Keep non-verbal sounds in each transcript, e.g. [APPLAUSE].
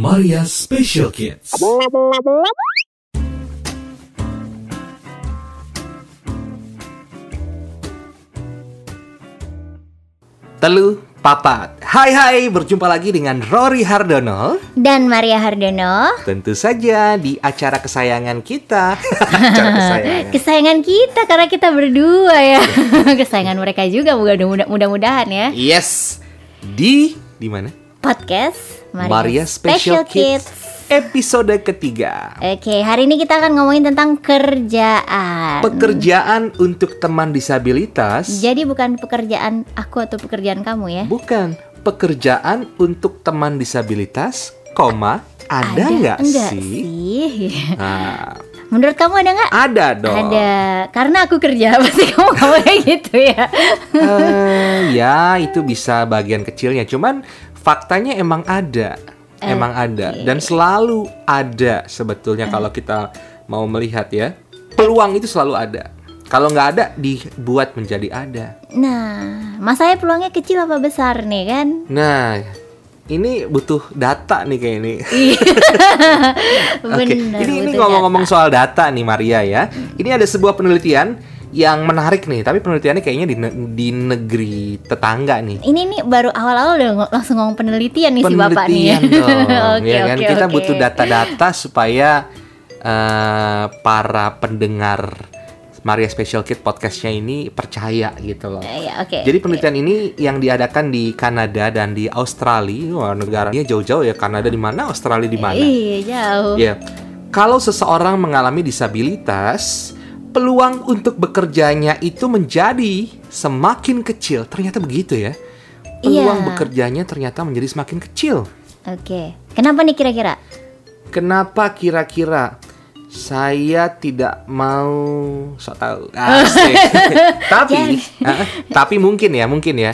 Maria Special Kids. Telu Papat. Hai hai, berjumpa lagi dengan Rory Hardono. Dan Maria Hardono Tentu saja di acara kesayangan kita. [LAUGHS] acara kesayangan. Kesayangan kita karena kita berdua ya [LAUGHS] Kesayangan mereka juga mudah- mudah-mudahan ya Yes. Di di mana? Podcast Maria Special, Kids. Episode ketiga. Oke, hari ini kita akan ngomongin tentang kerjaan Pekerjaan untuk teman disabilitas. Jadi bukan pekerjaan aku atau pekerjaan kamu ya Bukan pekerjaan untuk teman disabilitas, koma ada nggak enggak sih? sih? Nah, Menurut kamu ada nggak? ada dong. Ada, karena aku kerja [LAUGHS] pasti kamu kamu kayak gitu ya. Eh, ya itu bisa bagian kecilnya. Cuman faktanya emang ada. Emang ada. dan selalu ada sebetulnya kalau kita mau melihat ya. Peluang itu selalu ada. Kalau nggak ada dibuat menjadi ada. Nah, masanya peluangnya kecil apa besar nih kan? nah ini butuh data nih kayak [LAUGHS] ini Oke, Bener, ini ini ngomong-ngomong soal data nih Maria ya. Ini ada sebuah penelitian yang menarik nih, tapi penelitiannya kayaknya di, ne- di negeri tetangga nih. Ini nih baru awal-awal udah ng- langsung ngomong penelitian nih si bapak nih. penelitian [LAUGHS] dong, Oke, ya kan? Kita butuh data-data supaya eh, para pendengar Maria Special Kid podcastnya ini percaya gitu loh. Eh, ya, oke. Jadi penelitian ini yang diadakan di Kanada dan di Australia, wah negaranya jauh-jauh ya. Kanada di mana, Australia di mana? Iya, jauh. Ya, kalau seseorang mengalami disabilitas, peluang untuk bekerjanya itu menjadi semakin kecil. Ternyata begitu ya. Peluang Iya. bekerjanya ternyata menjadi semakin kecil. Oke. Kenapa nih kira-kira? Kenapa kira-kira saya tidak mau sok tahu? [LAUGHS] Asik. [LAUGHS] tapi, ah, [LAUGHS] tapi mungkin ya, mungkin ya.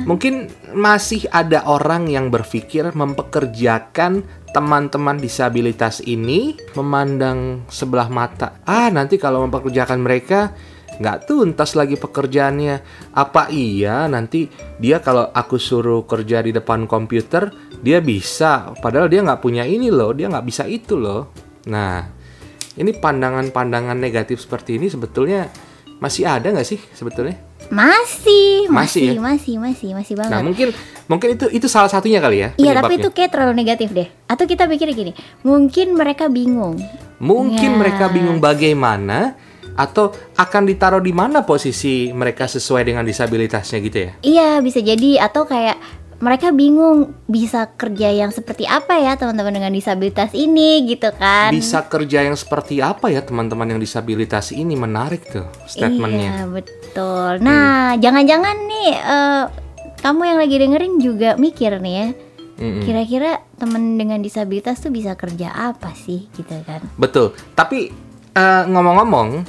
Mungkin masih ada orang yang berpikir mempekerjakan teman-teman disabilitas ini memandang sebelah mata. Ah, nanti kalau mempekerjakan mereka nggak tuntas lagi pekerjaannya. Apa iya nanti dia kalau aku suruh kerja di depan komputer dia bisa, padahal dia nggak punya ini loh, dia nggak bisa itu loh. Nah, ini pandangan-pandangan negatif seperti ini sebetulnya masih ada nggak sih sebetulnya? Masih, Masih masih, ya? masih, masih, masih banget. Nah mungkin mungkin itu itu salah satunya kali ya. Iya, tapi itu kayak terlalu negatif deh. Atau kita pikir gini, mungkin mereka bingung. mungkin Ya. mereka bingung bagaimana atau akan ditaruh di mana posisi mereka sesuai dengan disabilitasnya gitu ya. Iya, bisa jadi atau kayak mereka bingung bisa kerja yang seperti apa ya teman-teman dengan disabilitas ini gitu kan. Bisa kerja yang seperti apa ya teman-teman yang disabilitas ini menarik tuh statementnya. Iya, betul. Nah, jangan-jangan nih eh, kamu yang lagi dengerin juga mikir nih ya. Mm-mm. Kira-kira temen dengan disabilitas tuh bisa kerja apa sih gitu kan? Betul. Tapi eh, ngomong-ngomong,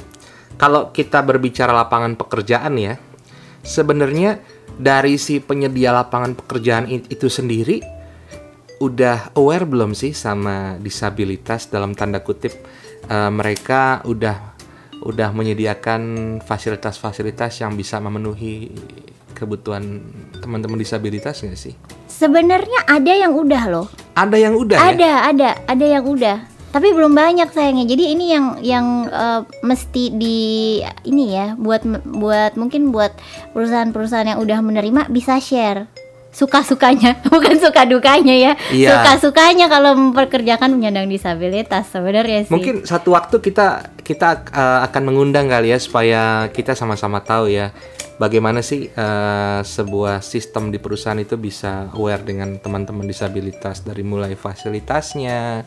kalau kita berbicara lapangan pekerjaan ya, sebenarnya dari si penyedia lapangan pekerjaan itu sendiri udah aware belum sih sama disabilitas dalam tanda kutip eh, mereka udah udah menyediakan fasilitas-fasilitas yang bisa memenuhi kebutuhan teman-teman disabilitas nggak sih? Sebenarnya ada yang udah loh. Ada yang udah ya? Ada, ada, ada yang udah. Tapi belum banyak sayangnya. Jadi ini yang yang eh, mesti di ini ya buat buat mungkin buat perusahaan-perusahaan yang udah menerima bisa share suka-sukanya [LAUGHS] bukan suka dukanya ya Iya. suka-sukanya kalau memperkerjakan penyandang disabilitas sebenarnya sih Mungkin satu waktu kita kita uh, akan mengundang kali ya supaya kita sama-sama tahu ya bagaimana sih uh, sebuah sistem di perusahaan itu bisa aware dengan teman-teman disabilitas dari mulai fasilitasnya,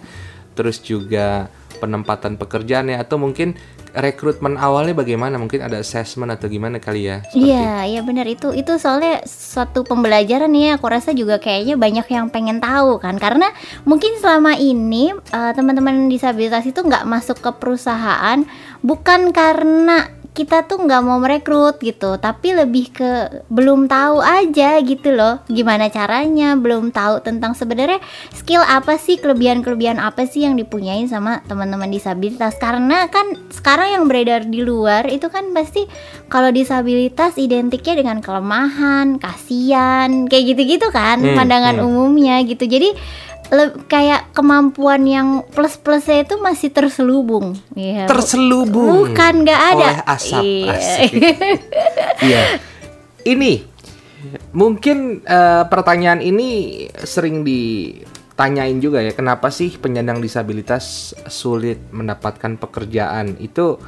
terus juga penempatan pekerjaannya atau mungkin rekrutmen awalnya bagaimana? Mungkin ada assessment atau gimana kali ya? Iya, iya benar itu. Itu soalnya suatu pembelajaran ya. Aku rasa juga kayaknya banyak yang pengen tahu kan. Karena mungkin selama ini eh, teman-teman disabilitas itu nggak masuk ke perusahaan bukan karena kita tuh nggak mau merekrut gitu tapi lebih ke belum tahu aja gitu loh gimana caranya belum tahu tentang sebenarnya skill apa sih kelebihan-kelebihan apa sih yang dipunyain sama teman-teman disabilitas karena kan sekarang yang beredar di luar itu kan pasti kalau disabilitas identiknya dengan kelemahan kasihan kayak gitu-gitu kan Hmm, pandangan hmm. umumnya gitu jadi kayak kemampuan yang plus-plusnya itu masih terselubung Iya. Terselubung Bukan nggak ada. oleh asap. Iya. [LAUGHS] Iya. Ini mungkin eh, pertanyaan ini sering ditanyain juga ya. Kenapa sih penyandang disabilitas sulit mendapatkan pekerjaan? Itu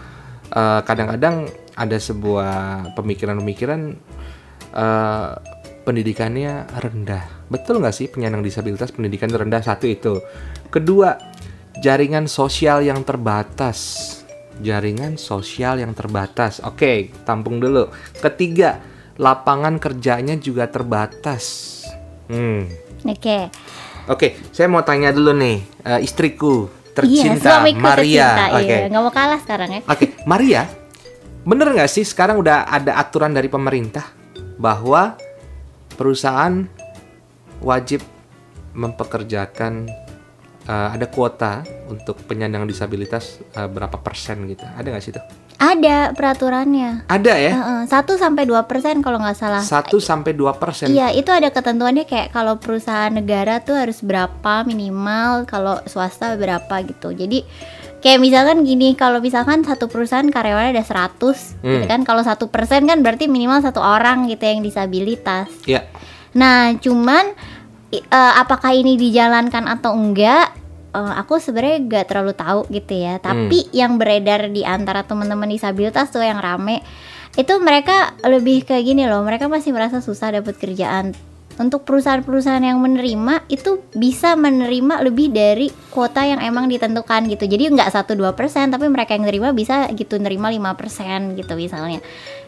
eh, kadang-kadang ada sebuah pemikiran-pemikiran eh, pendidikannya rendah. Betul nggak sih penyandang disabilitas pendidikan rendah satu itu? Kedua, jaringan sosial yang terbatas. Jaringan sosial yang terbatas. Oke, tampung dulu. Ketiga, lapangan kerjanya juga terbatas. Hmm. Oke. Oke, saya mau tanya dulu nih, eh, istriku Iya, tercinta suamiku Maria. tercinta, Oke. Iya, nggak mau kalah sekarang ya. Oke, Maria, bener nggak sih sekarang udah ada aturan dari pemerintah bahwa perusahaan wajib mempekerjakan eh, ada kuota untuk penyandang disabilitas eh, berapa persen gitu? Ada nggak sih itu? Ada peraturannya. Ada ya, Satu sampai dua persen kalau nggak salah. satu sampai dua persen. Iya, itu ada ketentuannya kayak kalau perusahaan negara tuh harus berapa minimal, kalau swasta berapa gitu. Jadi kayak misalkan gini, kalau misalkan satu perusahaan karyawannya ada 100 gitu Hmm. kan. Kalau satu persen kan berarti minimal satu orang gitu yang disabilitas. Ya, Nah, cuman eh, apakah ini dijalankan atau enggak? eh, aku sebenarnya gak terlalu tahu gitu ya. Tapi yang beredar di antara teman-teman disabilitas tuh yang rame itu mereka lebih kayak gini loh. Mereka masih merasa susah dapat kerjaan. Untuk perusahaan-perusahaan yang menerima itu bisa menerima lebih dari kuota yang emang ditentukan gitu. Jadi nggak satu dua persen, tapi mereka yang nerima bisa gitu nerima 5% gitu misalnya.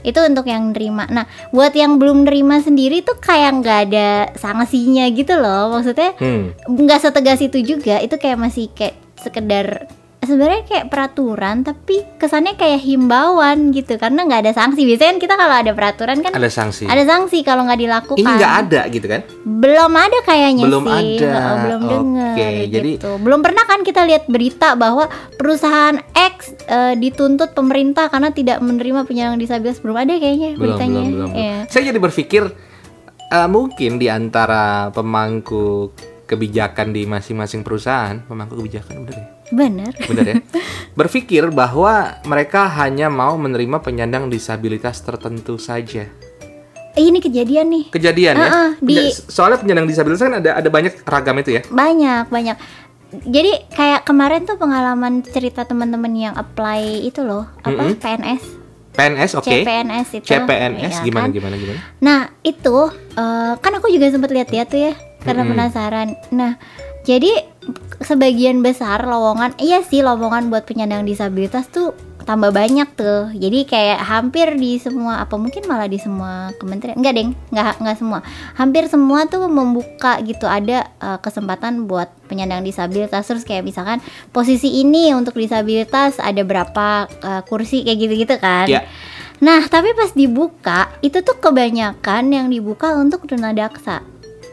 Itu untuk yang nerima. Nah, buat yang belum nerima sendiri tuh kayak nggak ada sanksinya gitu loh. Maksudnya hmm. nggak setegas itu juga. Itu kayak masih kayak sekedar sebenarnya kayak peraturan tapi kesannya kayak himbauan gitu karena nggak ada sanksi biasanya kan kita kalau ada peraturan kan ada sanksi. ada sanksi kalau nggak dilakukan Ini nggak ada gitu kan? belum ada kayaknya Belum sih ada. Heeh, belum Oke, dengar jadi- gitu. belum pernah kan kita lihat berita bahwa perusahaan X eh, dituntut pemerintah karena tidak menerima penyandang disabilitas belum ada kayaknya belum beritanya belum belum, belum. Iya. saya jadi berpikir eh, mungkin di antara pemangku kebijakan di masing-masing perusahaan pemangku kebijakan bener ya benar bener ya. [LAUGHS] Berpikir bahwa mereka hanya mau menerima penyandang disabilitas tertentu saja. Eh, ini kejadian nih. Kejadian ya? Ah, ah, di- soalnya penyandang disabilitas kan ada ada banyak ragam itu ya? Banyak banyak. Jadi kayak kemarin tuh pengalaman cerita teman-teman yang apply itu loh apa Mm-mm. PNS PNS oke. CPNS itu. CPNS ya gimana kan? gimana gimana? Nah itu eh, kan aku juga sempat lihat-lihat tuh ya karena Mm-mm. penasaran. Nah jadi sebagian besar lowongan iya sih lowongan buat penyandang disabilitas tuh tambah banyak tuh. Jadi kayak hampir di semua apa mungkin malah di semua kementerian enggak deng nggak nggak semua hampir semua tuh membuka gitu ada eh, kesempatan buat penyandang disabilitas terus kayak misalkan posisi ini untuk disabilitas ada berapa eh, kursi kayak gitu-gitu kan. Ya. Nah, tapi pas dibuka itu tuh kebanyakan yang dibuka untuk tunadaksa.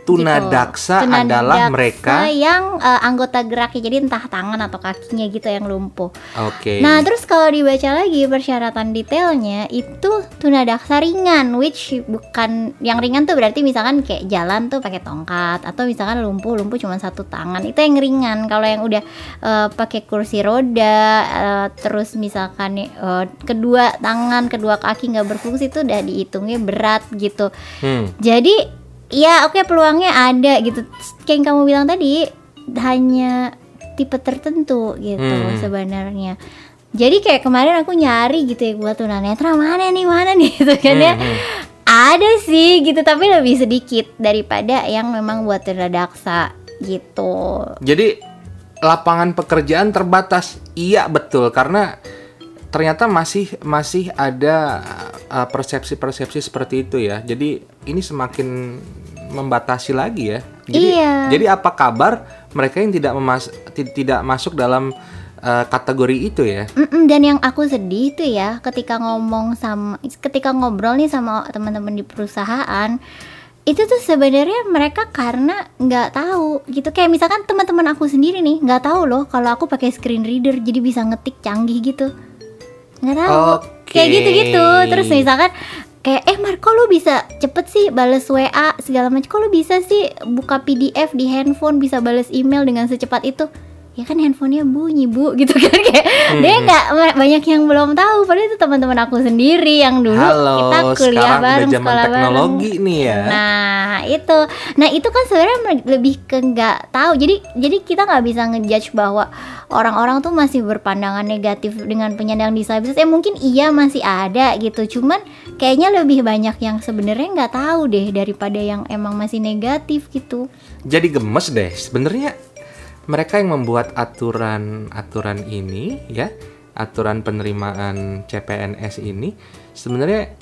Tunadaksa Gitu. adalah Tunadaksa mereka yang eh, anggota geraknya jadi entah tangan atau kakinya gitu yang lumpuh. oke Nah, terus kalau dibaca lagi persyaratan detailnya itu tunadaksa ringan which bukan yang ringan tuh berarti misalkan kayak jalan tuh pakai tongkat atau misalkan lumpuh lumpuh cuma satu tangan itu yang ringan. Kalau yang udah eh, pakai kursi roda eh, terus misalkan eh, kedua tangan, kedua kaki nggak berfungsi itu udah dihitungnya berat gitu. Hmm. Jadi ya oke peluangnya ada gitu. Kayak yang kamu bilang tadi hanya tipe tertentu gitu Hmm. sebenarnya. Jadi kayak kemarin aku nyari gitu ya buat tunanetra mana nih mana nih [LAUGHS] gitu kan ya. Hmm, hmm. Ada sih gitu tapi lebih sedikit daripada yang memang buat tunadaksa gitu. Jadi lapangan pekerjaan terbatas. Iya betul karena ternyata masih masih ada uh, persepsi-persepsi seperti itu ya. Jadi ini semakin membatasi lagi ya. Jadi Iya. jadi apa kabar mereka yang tidak memas ti- tidak masuk dalam eh, kategori itu ya. Mm-mm, dan yang aku sedih itu ya ketika ngomong sama ketika ngobrol nih sama teman-teman di perusahaan itu tuh sebenarnya mereka karena nggak tahu gitu kayak misalkan teman-teman aku sendiri nih nggak tahu loh kalau aku pakai screen reader jadi bisa ngetik canggih gitu nggak tahu. Oke. kayak gitu gitu terus misalkan kayak eh Mar kok lu bisa cepet sih bales WA segala macam? Kok lu bisa sih buka PDF di handphone bisa bales email dengan secepat itu ya kan handphonenya bunyi bu [LAUGHS] gitu kan kayak Hmm. dia nggak banyak yang belum tahu padahal itu teman-teman aku sendiri yang dulu Halo, kita kuliah bareng udah zaman sekolah teknologi bareng nih ya. Nah itu, nah itu kan sebenarnya lebih ke nggak tahu. Jadi jadi kita nggak bisa ngejudge bahwa orang-orang tuh masih berpandangan negatif dengan penyandang disabilitas. Ya mungkin iya masih ada gitu. Cuman kayaknya lebih banyak yang sebenarnya nggak tahu deh daripada yang emang masih negatif gitu. Jadi gemes deh. Sebenarnya mereka yang membuat aturan-aturan ini ya, aturan penerimaan CPNS ini sebenarnya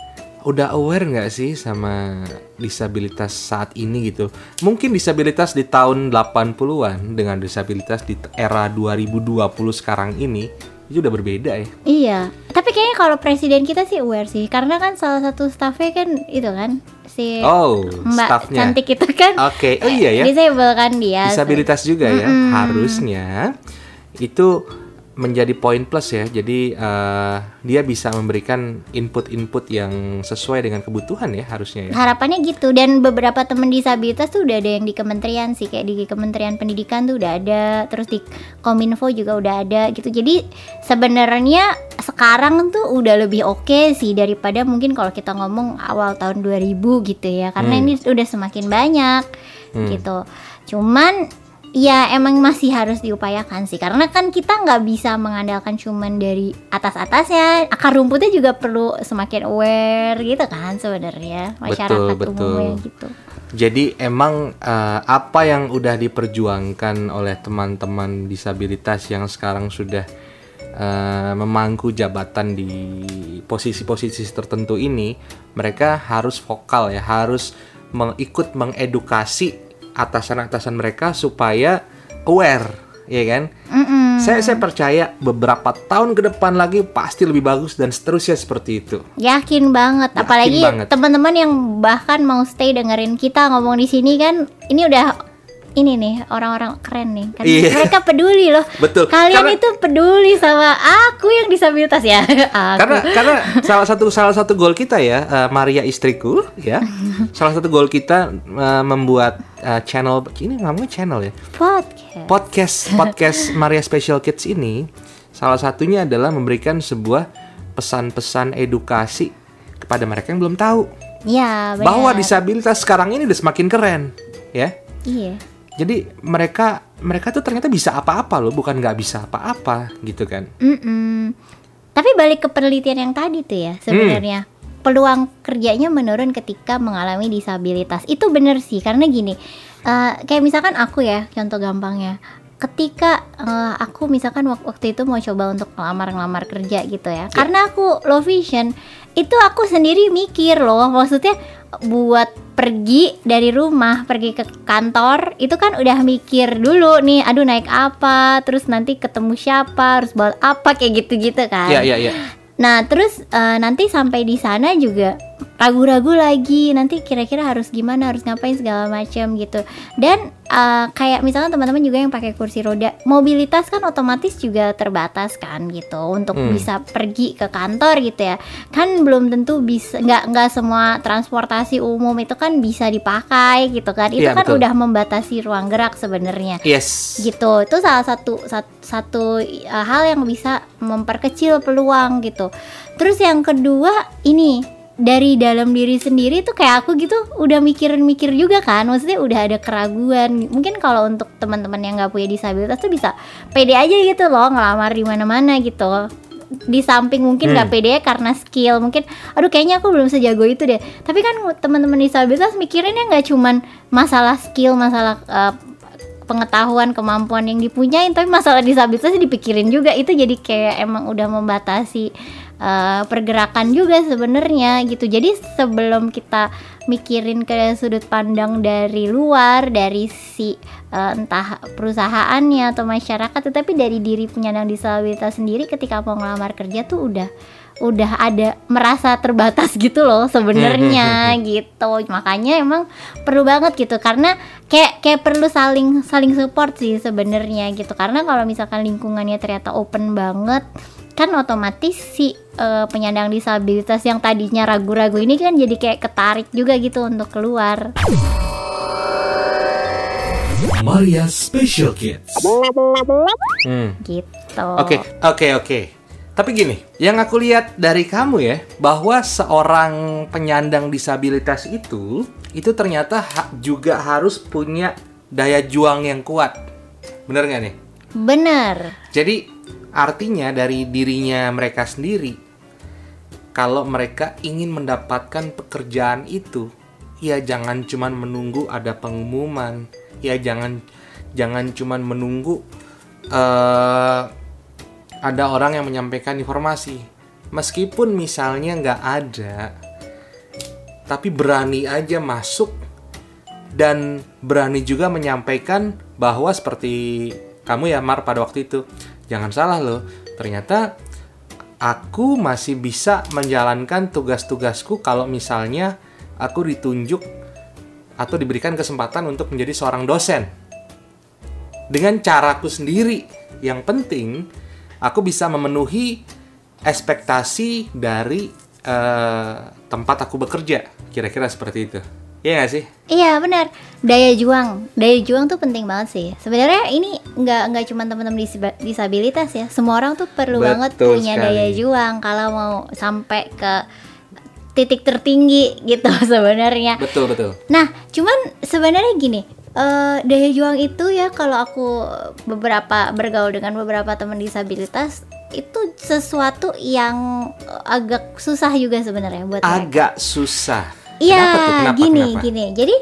udah aware nggak sih sama disabilitas saat ini gitu? Mungkin disabilitas di tahun 80-an dengan disabilitas di era 2020 sekarang ini itu udah berbeda ya. Iya. Tapi kayaknya kalau presiden kita sih aware sih, karena kan salah satu staffnya kan itu kan si Oh, Mbak staffnya. cantik itu kan. Oke, oh iya ya. Disable kan dia. disabilitas juga ya harusnya itu menjadi poin plus ya. Jadi eh, dia bisa memberikan input-input yang sesuai dengan kebutuhan ya harusnya ya. Harapannya gitu. Dan beberapa temen disabilitas tuh udah ada yang di kementerian sih. Kayak di kementerian pendidikan tuh udah ada. Terus di kominfo juga udah ada gitu. Jadi sebenarnya sekarang tuh udah lebih oke sih daripada mungkin kalau kita ngomong awal tahun 2000 gitu ya. Karena Hmm. ini udah semakin banyak Hmm. gitu. Cuman ya emang masih harus diupayakan sih. Karena kan kita nggak bisa mengandalkan cuman dari atas atasnya akar rumputnya juga perlu semakin aware gitu kan sebenarnya. Masyarakat betul. umumnya gitu. Jadi emang eh, apa yang udah diperjuangkan oleh teman-teman disabilitas yang sekarang sudah eh, memangku jabatan di posisi-posisi tertentu ini mereka harus vokal ya harus mengikut mengedukasi atasan-atasan mereka supaya aware ya kan? Mm-mm. saya saya percaya beberapa tahun ke depan lagi pasti lebih bagus dan seterusnya seperti itu. Yakin banget Yakin apalagi teman-teman yang bahkan mau stay dengerin kita ngomong di sini kan ini udah ini nih orang-orang keren nih. Karena Iya. mereka peduli loh. Betul. kalian Karena- itu peduli sama aku yang disabilitas ya. [LAUGHS] Aku. Karena karena salah satu salah satu goal kita ya eh, Maria istriku ya [LAUGHS] salah satu goal kita eh, membuat eh, channel ini namanya channel ya? Podcast. Podcast [LAUGHS] podcast Maria Special Kids ini salah satunya adalah memberikan sebuah pesan-pesan edukasi kepada mereka yang belum tahu. Ya benar. bahwa disabilitas sekarang ini udah semakin keren ya. Iya jadi mereka mereka tuh ternyata bisa apa-apa loh bukan nggak bisa apa-apa gitu kan? Mm-mm. Tapi balik ke penelitian yang tadi tuh ya sebenarnya. Peluang kerjanya menurun ketika mengalami disabilitas. Itu bener sih karena gini eh, kayak misalkan aku ya contoh gampangnya ketika eh, aku misalkan wak- waktu itu mau coba untuk ngelamar-ngelamar kerja gitu ya. Karena aku low vision itu aku sendiri mikir loh. Maksudnya buat pergi dari rumah pergi ke kantor itu kan udah mikir dulu nih aduh naik apa terus nanti ketemu siapa harus bawa apa kayak gitu-gitu kan. Ya ya ya Nah, terus eh, nanti sampai di sana juga ragu-ragu lagi. Nanti kira-kira harus gimana, harus ngapain segala macam gitu. Dan eh, kayak misalkan teman-teman juga yang pakai kursi roda, mobilitas kan otomatis juga terbatas kan gitu untuk Hmm. bisa pergi ke kantor gitu ya. Kan belum tentu bisa nggak nggak semua transportasi umum itu kan bisa dipakai gitu kan. Itu Iya, kan betul. udah membatasi ruang gerak sebenarnya yes gitu itu salah satu sat- satu, uh, hal yang bisa memperkecil peluang gitu terus yang kedua ini dari dalam diri sendiri tuh kayak aku gitu udah mikirin-mikir juga kan. Maksudnya udah ada keraguan. Mungkin kalau untuk teman-teman yang nggak punya disabilitas tuh bisa pede aja gitu loh ngelamar di mana-mana gitu. Di samping mungkin nggak pede karena skill. Mungkin aduh kayaknya aku belum sejago itu deh. Tapi kan teman-teman disabilitas mikirinnya nggak cuman masalah skill masalah uh, pengetahuan kemampuan yang dipunyain tapi masalah disabilitasnya dipikirin juga. Itu jadi kayak emang udah membatasi uh, pergerakan juga sebenarnya gitu. Jadi sebelum kita mikirin ke sudut pandang dari luar dari si uh, entah perusahaannya atau masyarakat tetapi dari diri penyandang disabilitas sendiri ketika mau ngelamar kerja tuh udah udah ada merasa terbatas [LAUGHS] gitu loh sebenarnya [LAUGHS] gitu. Makanya emang perlu banget gitu karena kayak kayak perlu saling saling support sih sebenarnya gitu. Karena kalau misalkan lingkungannya ternyata open banget kan otomatis si uh, penyandang disabilitas yang tadinya ragu-ragu ini kan jadi kayak ketarik juga gitu untuk keluar. Maria Special Kids. Hmm. Gitu. Oke, okay, oke, okay, oke. Okay. Tapi gini, yang aku lihat dari kamu ya, bahwa seorang penyandang disabilitas itu, itu ternyata ha juga harus punya daya juang yang kuat. Bener nggak nih? Bener. Jadi artinya dari dirinya mereka sendiri, kalau mereka ingin mendapatkan pekerjaan itu, ya jangan cuman menunggu ada pengumuman, ya jangan jangan cuman menunggu uh, ada orang yang menyampaikan informasi. Meskipun misalnya nggak ada, tapi berani aja masuk dan berani juga menyampaikan bahwa seperti kamu ya Mar pada waktu itu. Jangan salah loh, ternyata aku masih bisa menjalankan tugas-tugasku kalau misalnya aku ditunjuk atau diberikan kesempatan untuk menjadi seorang dosen. Dengan caraku sendiri. Yang penting aku bisa memenuhi ekspektasi dari uh, tempat aku bekerja. Kira-kira seperti itu. Iya gak sih? Iya benar. Daya juang, daya juang tuh penting banget sih. Sebenarnya ini nggak nggak cuma teman-teman disabilitas ya. Semua orang tuh perlu Betul banget punya sekali. daya juang kalau mau sampai ke titik tertinggi gitu [LAUGHS] sebenarnya. Betul betul. Nah, cuman sebenarnya gini, uh, daya juang itu ya kalau aku beberapa bergaul dengan beberapa teman disabilitas itu sesuatu yang agak susah juga sebenarnya buat agak mereka. susah iya gini kenapa? gini jadi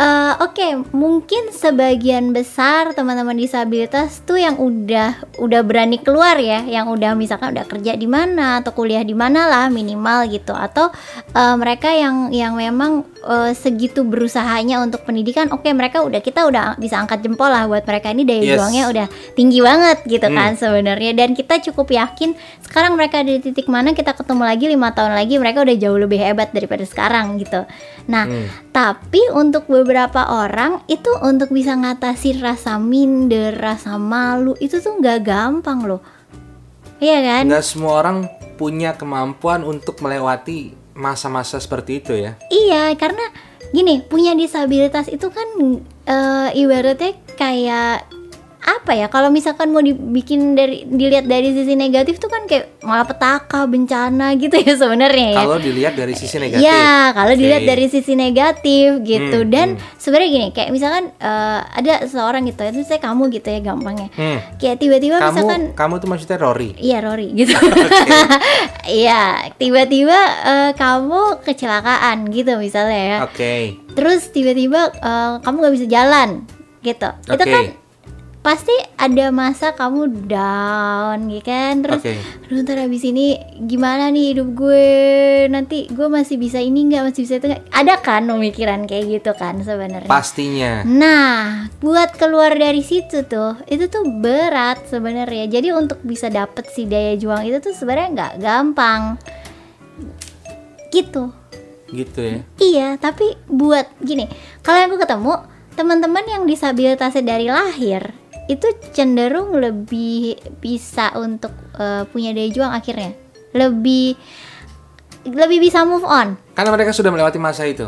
Uh, Oke, okay, mungkin sebagian besar teman-teman disabilitas tuh yang udah udah berani keluar ya, yang udah misalkan udah kerja di mana atau kuliah di mana lah minimal gitu, atau uh, mereka yang yang memang uh, segitu berusahanya untuk pendidikan, oke okay, mereka udah kita udah bisa angkat jempol lah buat mereka ini daya yes. juangnya udah tinggi banget gitu hmm. kan sebenarnya, dan kita cukup yakin sekarang mereka di titik mana kita ketemu lagi lima tahun lagi mereka udah jauh lebih hebat daripada sekarang gitu. Nah, hmm. tapi untuk beberapa beberapa orang itu untuk bisa ngatasi rasa minder, rasa malu itu tuh nggak gampang loh. Iya kan? Nggak semua orang punya kemampuan untuk melewati masa-masa seperti itu ya. Iya, karena gini, punya disabilitas itu kan uh, ibaratnya kayak apa ya kalau misalkan mau dibikin dari dilihat dari sisi negatif tuh kan kayak malah petaka bencana gitu ya sebenarnya ya kalau dilihat dari sisi negatif ya kalau okay. dilihat dari sisi negatif gitu hmm, dan hmm. sebenarnya gini kayak misalkan uh, ada seorang gitu itu saya kamu gitu ya gampangnya hmm. kayak tiba-tiba misalkan kamu tuh maksudnya Rory iya Rory gitu [LAUGHS] iya tiba-tiba uh, kamu kecelakaan gitu misalnya ya oke okay. terus tiba-tiba uh, kamu nggak bisa jalan gitu okay. itu kan pasti ada masa kamu down gitu kan? Terus okay. aduh ntar abis ini gimana nih hidup gue? Nanti gue masih bisa ini nggak? Masih bisa itu gak? ada kan pemikiran kayak gitu kan sebenarnya? Pastinya. Nah buat keluar dari situ tuh itu tuh berat sebenarnya. Jadi untuk bisa dapet si daya juang itu tuh sebenarnya nggak gampang. Gitu. Gitu ya? Iya tapi buat gini kalau aku ketemu teman-teman yang disabilitasnya dari lahir itu cenderung lebih bisa untuk uh, punya daya juang akhirnya lebih lebih bisa move on karena mereka sudah melewati masa itu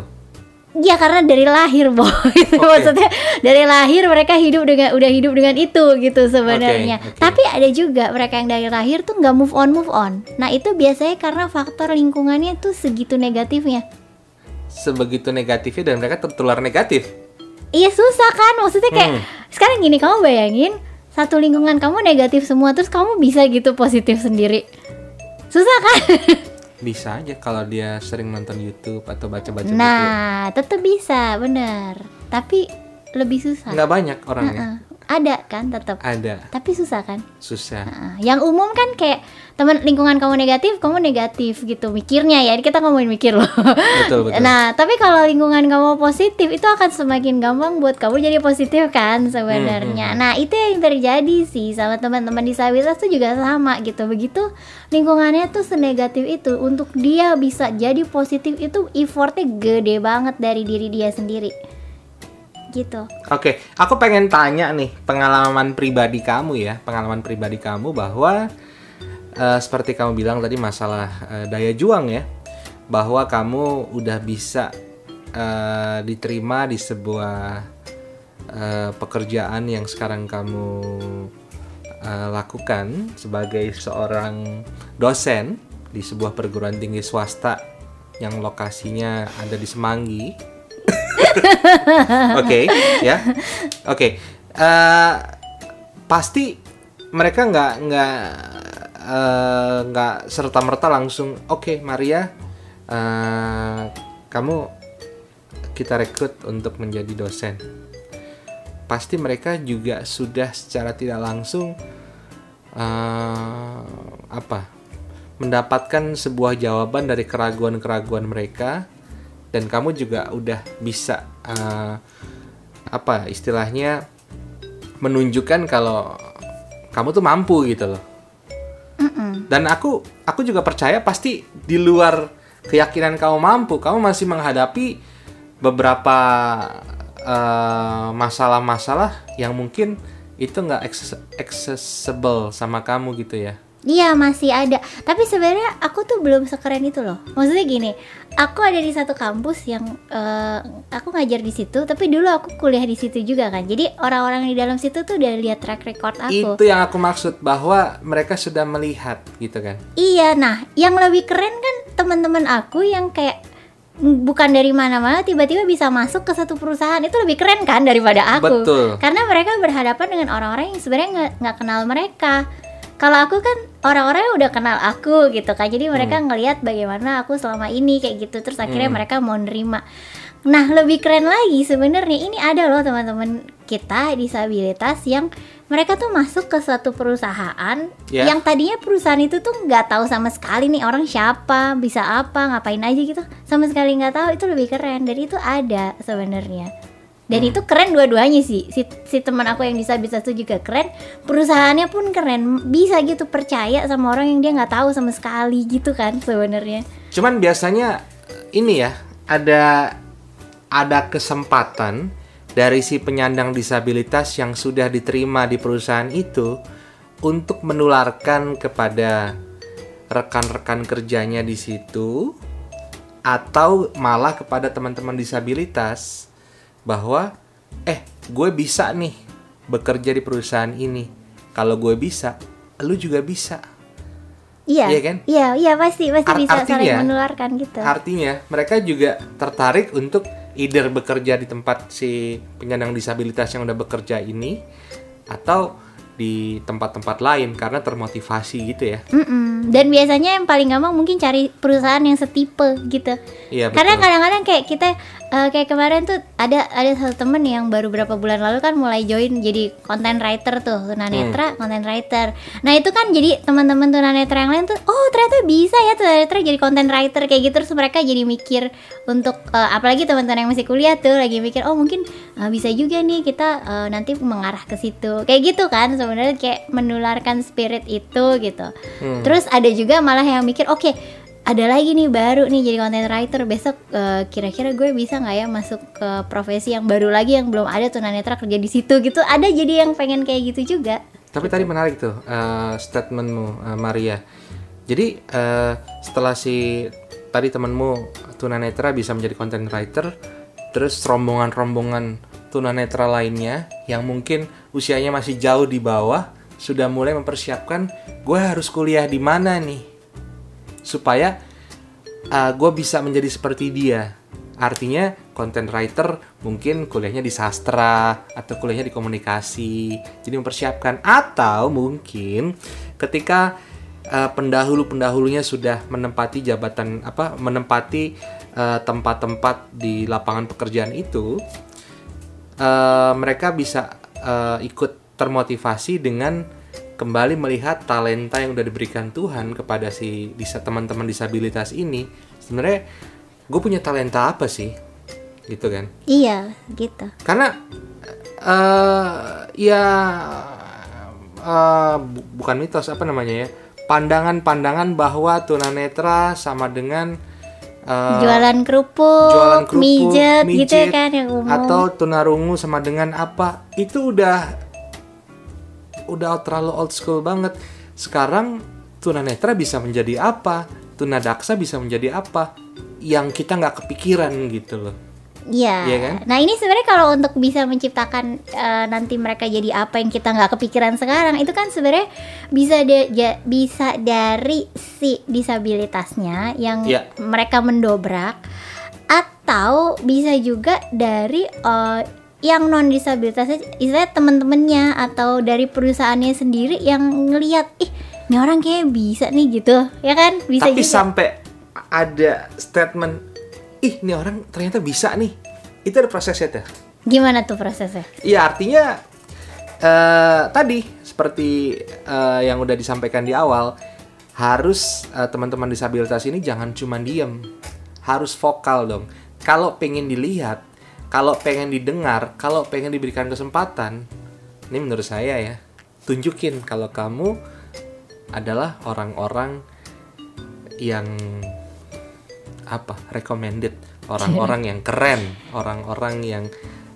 Ya karena dari lahir boy [LAUGHS] okay. maksudnya dari lahir mereka hidup dengan udah hidup dengan itu gitu sebenarnya. Okay, okay. Tapi ada juga mereka yang dari lahir tuh nggak move on move on. Nah itu biasanya karena faktor lingkungannya tuh segitu negatifnya. Sebegitu negatifnya dan mereka tertular negatif iya susah kan? Maksudnya kayak hmm. sekarang gini kamu bayangin satu lingkungan kamu negatif semua terus kamu bisa gitu positif sendiri. Susah kan? [LAUGHS] Bisa aja kalau dia sering nonton YouTube atau baca-baca nah tetap bisa bener. Tapi lebih susah. Nggak banyak orangnya. Uh -uh. ada kan tetap ada. Tapi susah kan? Susah. Uh -uh. yang umum kan kayak teman lingkungan kamu negatif kamu negatif gitu mikirnya ya. Kita ngomongin mikir loh. Betul, betul. nah tapi kalau lingkungan kamu positif itu akan semakin gampang buat kamu jadi positif kan sebenarnya. Hmm, nah itu yang terjadi sih sama teman-teman disabilitas tuh juga sama gitu. Begitu lingkungannya tuh senegatif itu untuk dia bisa jadi positif itu effortnya gede banget dari diri dia sendiri. Gitu. Oke, aku pengen tanya nih pengalaman pribadi kamu ya, pengalaman pribadi kamu bahwa eh, seperti kamu bilang tadi masalah eh, daya juang ya, bahwa kamu udah bisa eh, diterima di sebuah eh, pekerjaan yang sekarang kamu eh, lakukan sebagai seorang dosen di sebuah perguruan tinggi swasta yang lokasinya ada di Semanggi. [LAUGHS] Oke, ya. Oke. Pasti mereka nggak nggak eh, nggak serta merta langsung oke Maria eh, kamu kita rekrut untuk menjadi dosen. Pasti mereka juga sudah secara tidak langsung eh, apa mendapatkan sebuah jawaban dari keraguan-keraguan mereka dan kamu juga udah bisa eh, apa istilahnya menunjukkan kalau kamu tuh mampu gitu loh dan aku aku juga percaya pasti di luar keyakinan kamu mampu kamu masih menghadapi beberapa eh, masalah-masalah yang mungkin itu nggak access- accessible sama kamu gitu ya Iya masih ada, tapi sebenarnya aku tuh belum sekeren itu loh. Maksudnya gini, aku ada di satu kampus yang eh, aku ngajar di situ, tapi dulu aku kuliah di situ juga kan. Jadi orang-orang di dalam situ tuh udah lihat track record aku. itu yang aku maksud bahwa mereka sudah melihat gitu kan Iya, nah yang lebih keren kan teman-teman aku yang kayak bukan dari mana-mana tiba-tiba bisa masuk ke satu perusahaan itu lebih keren kan daripada aku. Betul. Karena mereka berhadapan dengan orang-orang yang sebenarnya nggak kenal mereka. Kalau aku kan orang-orang udah kenal aku gitu kan, jadi mereka ngelihat bagaimana aku selama ini kayak gitu, terus akhirnya mereka mau nerima. Nah lebih keren lagi sebenarnya ini ada loh teman-teman kita disabilitas yang mereka tuh masuk ke suatu perusahaan Ya. yang tadinya perusahaan itu tuh nggak tahu sama sekali nih orang siapa bisa apa ngapain aja gitu. Sama sekali nggak tahu itu lebih keren. Dan itu ada sebenarnya dan itu keren dua-duanya sih. Si, si teman aku yang bisa bisa tuh juga keren. Perusahaannya pun keren. Bisa gitu percaya sama orang yang dia nggak tahu sama sekali gitu kan sebenarnya. Cuman biasanya ini ya ada ada kesempatan dari si penyandang disabilitas yang sudah diterima di perusahaan itu untuk menularkan kepada rekan-rekan kerjanya di situ atau malah kepada teman-teman disabilitas bahwa eh gue bisa nih bekerja di perusahaan ini kalau gue bisa lu juga bisa iya Iya kan? iya iya pasti pasti Ar- bisa saling artinya- menularkan gitu Artinya mereka juga tertarik untuk either bekerja di tempat si penyandang disabilitas yang udah bekerja ini atau di tempat-tempat lain karena termotivasi gitu ya. Mm-mm. Dan biasanya yang paling gampang mungkin cari perusahaan yang setipe gitu. Iya Karena kadang-kadang kayak kita eh, kayak kemarin tuh ada ada satu temen yang baru berapa bulan lalu kan mulai join jadi content writer tuh tunanetra content writer. Nah itu kan jadi teman-teman tunanetra yang lain tuh oh ternyata bisa ya tunanetra jadi content writer kayak gitu terus mereka jadi mikir untuk eh, apalagi teman-teman yang masih kuliah tuh lagi mikir oh mungkin eh, bisa juga nih kita eh, nanti mengarah ke situ kayak gitu kan sebenarnya kayak menularkan spirit itu gitu. Hmm. Terus ada juga malah yang mikir oke ada lagi nih baru nih jadi content writer. Besok eh, kira-kira gue bisa nggak ya masuk ke profesi yang baru lagi yang belum ada tunanetra kerja di situ gitu? Ada jadi yang pengen kayak gitu juga. Tapi tadi menarik tuh eh, statementmu eh, Maria. Jadi eh, setelah si tadi temanmu tunanetra bisa menjadi content writer, terus rombongan-rombongan tunanetra lainnya yang mungkin usianya masih jauh di bawah sudah mulai mempersiapkan gue harus kuliah di mana nih supaya gue bisa menjadi seperti dia. Artinya content writer mungkin kuliahnya di sastra atau kuliahnya di komunikasi. Jadi mempersiapkan atau mungkin ketika eh, pendahulu-pendahulunya sudah menempati jabatan apa menempati eh, tempat-tempat di lapangan pekerjaan itu eh, mereka bisa eh, ikut termotivasi dengan kembali melihat talenta yang udah diberikan Tuhan kepada si disa teman-teman disabilitas ini sebenarnya gue punya talenta apa sih gitu kan Iya, gitu. karena eh ya eh, bu- bukan mitos apa namanya ya pandangan-pandangan bahwa tunanetra sama dengan eh, jualan kerupuk, jualan kerupuk, mijet, gitu mijit, kan yang umum. atau tunarungu sama dengan apa itu udah udah terlalu old school banget sekarang tunanetra bisa menjadi apa tunadaksa bisa menjadi apa yang kita nggak kepikiran gitu loh Iya. Iya kan? Nah ini sebenarnya kalau untuk bisa menciptakan eh, nanti mereka jadi apa yang kita nggak kepikiran sekarang itu kan sebenarnya bisa da- ja- bisa dari si disabilitasnya yang Iya. mereka mendobrak atau bisa juga dari eh, yang non disabilitasnya istilahnya temen-temennya atau dari perusahaannya sendiri yang ngelihat ih ini orang kayak bisa nih gitu. Ya kan? Bisa tapi juga. sampai ada statement ih ini orang ternyata bisa nih. Itu ada prosesnya tuh. Gimana tuh prosesnya? Iya artinya eh tadi seperti eh, yang udah disampaikan di awal harus eh, teman-teman disabilitas ini jangan cuma diem. Harus vokal dong. Kalau pengen dilihat kalau pengen didengar kalau pengen diberikan kesempatan ini menurut saya ya tunjukin kalau kamu adalah orang-orang yang apa recommended orang-orang yang keren orang-orang yang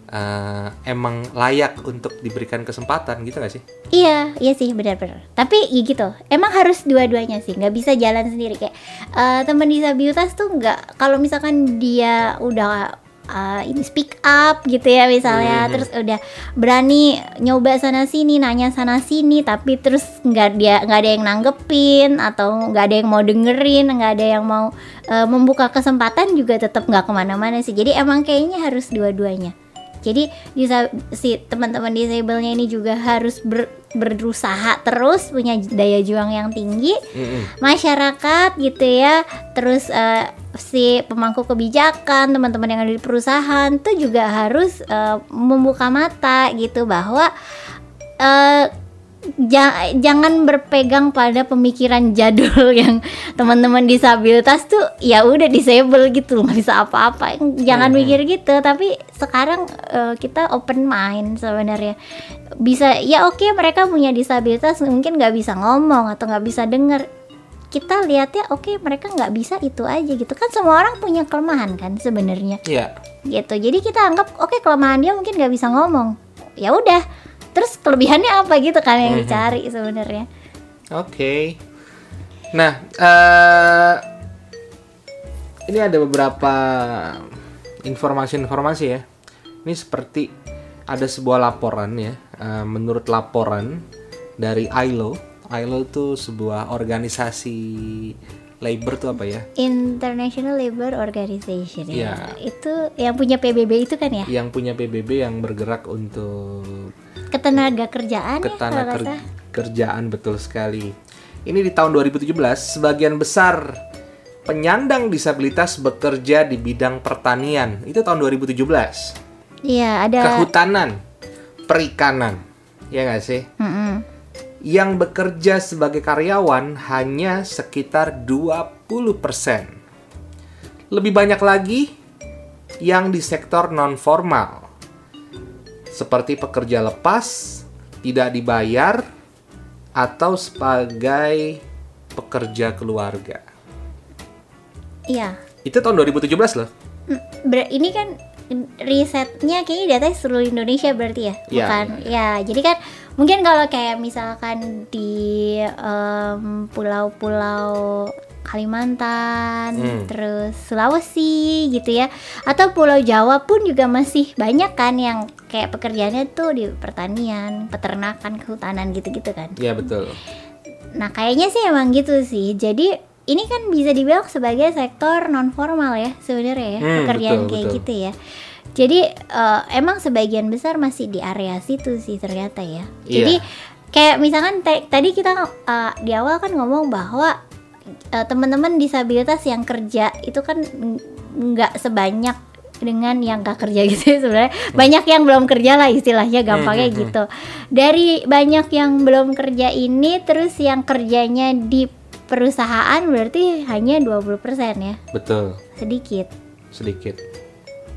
eh, emang layak untuk diberikan kesempatan gitu gak sih Iya, iya sih benar-benar. Tapi ya gitu, emang harus dua-duanya sih, nggak bisa jalan sendiri kayak eh, teman disabilitas tuh nggak. Kalau misalkan dia udah eh, ini speak up gitu ya misalnya, Mhm. terus udah berani nyoba sana sini, nanya sana sini, tapi terus nggak dia nggak ada yang nanggepin atau nggak ada yang mau dengerin, nggak ada yang mau eh, membuka kesempatan juga tetap nggak ke mana-mana sih. Jadi emang kayaknya harus dua-duanya. Jadi disa- si teman-teman disabelnya ini juga harus ber- berusaha terus punya daya juang yang tinggi, Mm-mm. masyarakat gitu ya. Terus eh, si pemangku kebijakan, teman-teman yang ada di perusahaan tuh juga harus eh, membuka mata gitu bahwa eh, ja- jangan berpegang pada pemikiran jadul [LAUGHS] yang teman-teman disabilitas tuh ya udah disable gitu nggak bisa apa-apa. Jangan Mhm. mikir gitu tapi sekarang eh, kita open mind sebenarnya. Bisa ya oke mereka punya disabilitas mungkin nggak bisa ngomong atau nggak bisa denger. Kita lihatnya oke mereka nggak bisa itu aja gitu. Kan semua orang punya kelemahan kan sebenarnya. Iya. Gitu. Jadi kita anggap oke kelemahan dia mungkin nggak bisa ngomong. Ya udah terus kelebihannya apa gitu kan yang Mhm. dicari sebenarnya Oke. Nah, eh ini ada beberapa informasi-informasi ya. Ini seperti ada sebuah laporan ya. Eh, menurut laporan dari ILO, ILO itu sebuah organisasi labor tuh apa ya? International Labor Organization ya Iya. itu yang punya PBB itu kan ya Yang punya PBB yang bergerak untuk ketenaga kerjaan ya ketana nggak ker- kerjaan betul sekali. Ini di tahun 2017 sebagian besar penyandang disabilitas bekerja di bidang pertanian. Itu tahun 2017. iya ada Kehutanan, perikanan. Ya nggak sih? Mm-mm. Yang bekerja sebagai karyawan hanya sekitar 20%. Lebih banyak lagi yang di sektor non formal. Seperti pekerja lepas, tidak dibayar, atau sebagai pekerja keluarga. iya Itu tahun 2017 loh. Mm, ber- ini kan risetnya kayaknya datanya seluruh Indonesia berarti ya Iya, bukan ya jadi kan mungkin kalau kayak misalkan di pulau-pulau Kalimantan Hmm. terus Sulawesi gitu ya atau Pulau Jawa pun juga masih banyak kan yang kayak pekerjaannya tuh di pertanian peternakan kehutanan gitu-gitu kan Ya betul. Nah, kayaknya sih emang gitu sih. Jadi ini kan bisa dibilang sebagai sektor non formal ya sebenarnya ya Hmm, pekerjaan betul, kayak betul. gitu ya. Jadi eh, emang sebagian besar masih di area situ sih ternyata ya. Iya. Jadi kayak misalkan tadi kita eh, di awal kan ngomong bahwa eh, teman-teman disabilitas yang kerja itu kan ng- nggak sebanyak dengan yang gak kerja gitu ya sebenarnya. Banyak yang belum kerja lah istilahnya gampangnya Hmm, hmm, hmm. gitu. Dari banyak yang belum kerja ini terus yang kerjanya di perusahaan berarti hanya 20% ya? Betul, sedikit. Sedikit.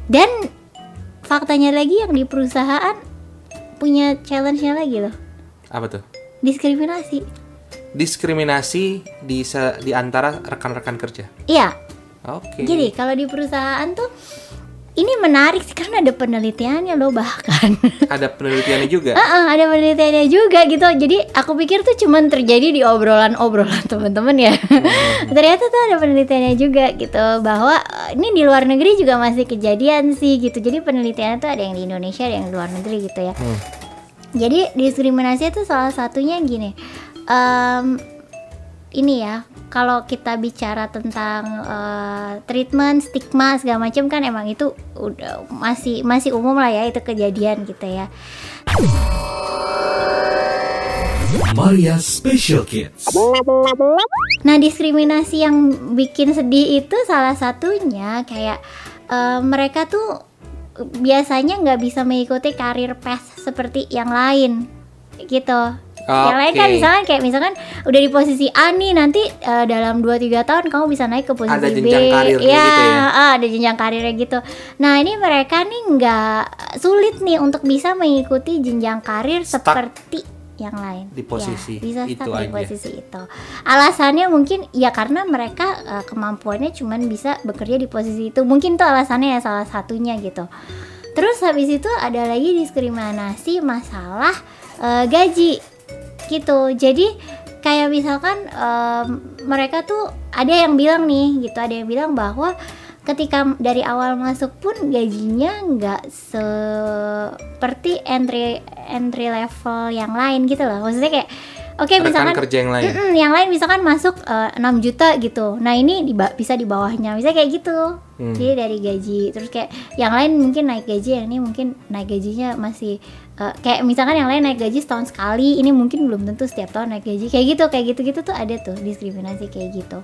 dan faktanya lagi yang di perusahaan punya challenge-nya lagi loh. Apa tuh? diskriminasi Diskriminasi di se- di antara rekan-rekan kerja. iya Oke. Jadi kalau di perusahaan tuh ini menarik sih karena ada penelitiannya loh bahkan. [LAUGHS] Ada penelitiannya juga. Heeh, ada penelitiannya juga gitu. Jadi aku pikir tuh cuman terjadi di obrolan-obrolan [LAUGHS] teman-teman ya. Ternyata tuh ada penelitiannya juga gitu bahwa eh, ini di luar negeri juga masih kejadian sih gitu. Jadi penelitiannya tuh ada yang di Indonesia, ada yang di luar negeri gitu ya. Hmm. Jadi diskriminasi itu salah satunya gini. Em, ini ya, kalau kita bicara tentang eh, treatment, stigma segala macam kan emang itu udah masih masih umum lah ya itu kejadian gitu ya. Maria Special Kids. Nah, diskriminasi yang bikin sedih itu salah satunya kayak eh, mereka tuh biasanya nggak bisa mengikuti karir path seperti yang lain gitu. Yang lain kan misalkan kayak misalkan udah di posisi A nih nanti eh, dalam 2 3 tahun kamu bisa naik ke posisi Ada B. Iya, gitu ya? ah, ada jenjang karirnya gitu. Nah, ini mereka nih nggak sulit nih untuk bisa mengikuti jenjang karir Stuck seperti yang lain. di posisi Ya, bisa itu stuck di aja. posisi itu. Alasannya mungkin ya karena mereka eh, kemampuannya cuman bisa bekerja di posisi itu. Mungkin tuh alasannya ya salah satunya gitu. Terus habis itu ada lagi diskriminasi masalah eh, gaji gitu. Jadi kayak misalkan em, mereka tuh ada yang bilang nih gitu, ada yang bilang bahwa ketika dari awal masuk pun gajinya nggak seperti entry entry level yang lain gitu loh. Maksudnya kayak oke Rekan misalkan kerja yang lain. Mm-mm, yang lain misalkan masuk eh, 6 juta gitu. Nah, ini di bisa di bawahnya. Misalnya kayak gitu. Hmm. Jadi dari gaji. Terus kayak yang lain mungkin naik gaji, yang ini mungkin naik gajinya masih eh, kayak misalkan yang lain naik gaji setahun sekali, ini mungkin belum tentu setiap tahun naik gaji. Kayak gitu, kayak gitu-gitu tuh ada tuh diskriminasi kayak gitu.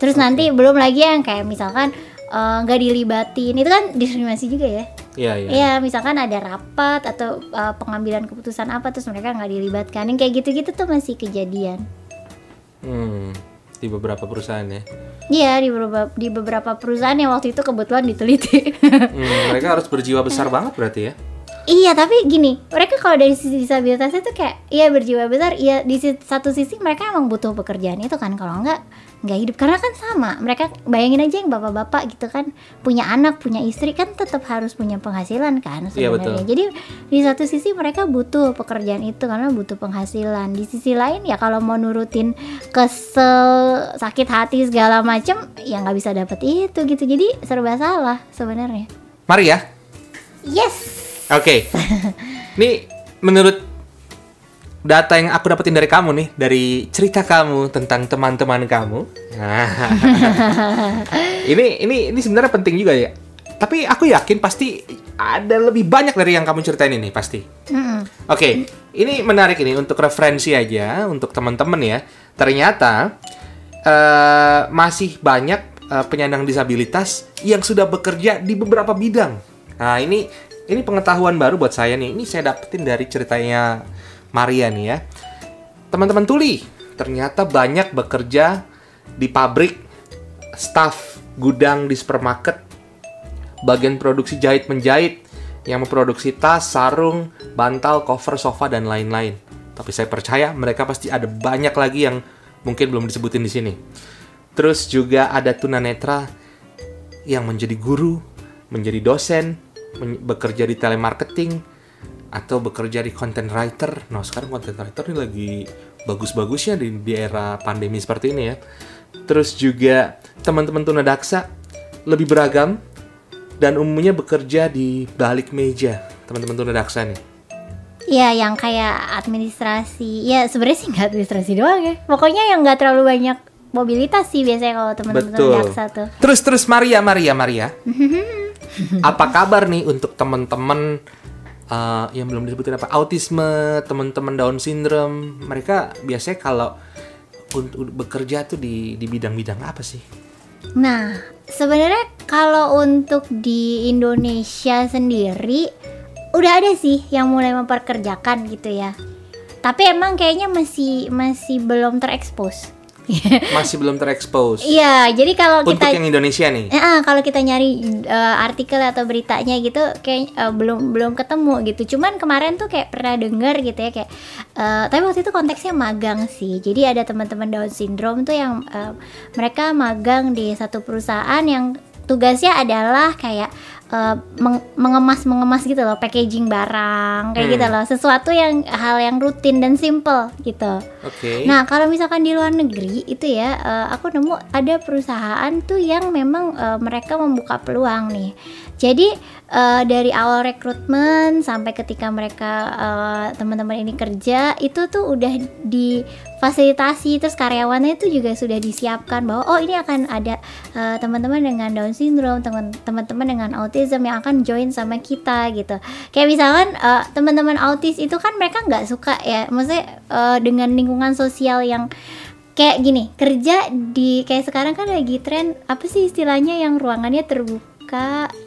Terus nanti belum lagi yang kayak misalkan eh, nggak dilibatin. Itu kan diskriminasi juga ya. Iya, iya. Iya, misalkan ada rapat atau uh, pengambilan keputusan apa terus mereka nggak dilibatkan. Yang kayak gitu-gitu tuh masih kejadian. Hmm, di beberapa perusahaan ya. Iya, di beberapa di beberapa perusahaan yang waktu itu kebetulan diteliti. [LAUGHS] Hmm, mereka harus berjiwa besar banget berarti ya. Iya, tapi gini, mereka kalau dari sisi disabilitasnya tuh kayak iya berjiwa besar, iya di satu sisi mereka emang butuh pekerjaan itu kan kalau enggak nggak hidup. Karena kan sama mereka bayangin aja yang bapak-bapak gitu kan punya anak punya istri kan tetap harus punya penghasilan kan Iya, sebenarnya. Betul. jadi di satu sisi mereka butuh pekerjaan itu karena butuh penghasilan. Di sisi lain ya kalau mau nurutin kesel sakit hati segala macem ya nggak bisa dapet itu gitu. Jadi serba salah sebenarnya. Mari ya. yes Oke. Nih menurut data yang aku dapetin dari kamu nih, dari cerita kamu tentang teman-teman kamu. Nah, [LAUGHS] ini ini ini sebenarnya penting juga ya. Tapi aku yakin pasti ada lebih banyak dari yang kamu ceritain ini pasti. Oke, ini menarik ini untuk referensi aja untuk teman-teman ya. Ternyata eh, masih banyak eh, penyandang disabilitas yang sudah bekerja di beberapa bidang. Nah, ini ini pengetahuan baru buat saya nih. Ini saya dapetin dari ceritanya Maria nih ya. Teman-teman tuli, ternyata banyak bekerja di pabrik, staff gudang di supermarket, bagian produksi jahit menjahit yang memproduksi tas, sarung, bantal, cover sofa dan lain-lain. Tapi saya percaya mereka pasti ada banyak lagi yang mungkin belum disebutin di sini. Terus juga ada tunanetra yang menjadi guru, menjadi dosen, bekerja di telemarketing atau bekerja di content writer. Nah, sekarang content writer ini lagi bagus-bagusnya di, di era pandemi seperti ini ya. Terus juga teman-teman tunadaksa lebih beragam dan umumnya bekerja di balik meja. Teman-teman tunadaksa nih. Ya yang kayak administrasi Ya sebenarnya sih nggak administrasi doang ya Pokoknya yang nggak terlalu banyak mobilitas sih biasanya kalau teman-teman Betul. jaksa tuh Terus terus Maria Maria Maria. Apa kabar nih untuk teman-teman eh, yang belum disebutin apa autisme, teman-teman Down syndrome? Mereka biasanya kalau untuk bekerja tuh di di bidang-bidang apa sih? Nah sebenarnya kalau untuk di Indonesia sendiri udah ada sih yang mulai memperkerjakan gitu ya. Tapi emang kayaknya masih masih belum terekspos. [LAUGHS] Masih belum terekspos. Iya, jadi kalau Untuk kita yang Indonesia nih. Eh, ah, kalau kita nyari eh, artikel atau beritanya gitu kayak eh, belum belum ketemu gitu. Cuman kemarin tuh kayak pernah denger gitu ya kayak eh, tapi waktu itu konteksnya magang sih. Jadi ada teman-teman Down syndrome tuh yang eh, mereka magang di satu perusahaan yang tugasnya adalah kayak eh, meng- mengemas mengemas gitu loh, packaging barang kayak Hmm. gitu loh. Sesuatu yang hal yang rutin dan simple gitu. Oke. Nah, kalau misalkan di luar negeri itu ya, eh, aku nemu ada perusahaan tuh yang memang eh, mereka membuka peluang nih. Jadi eh, dari awal rekrutmen sampai ketika mereka eh, teman-teman ini kerja itu tuh udah difasilitasi. Terus karyawannya itu juga sudah disiapkan bahwa oh ini akan ada eh, teman-teman dengan Down syndrome, teman- teman-teman dengan autism yang akan join sama kita gitu. Kayak misalkan eh, teman-teman autis itu kan mereka nggak suka ya, maksudnya eh, dengan lingkungan sosial yang kayak gini. Kerja di kayak sekarang kan lagi tren apa sih istilahnya yang ruangannya terbuka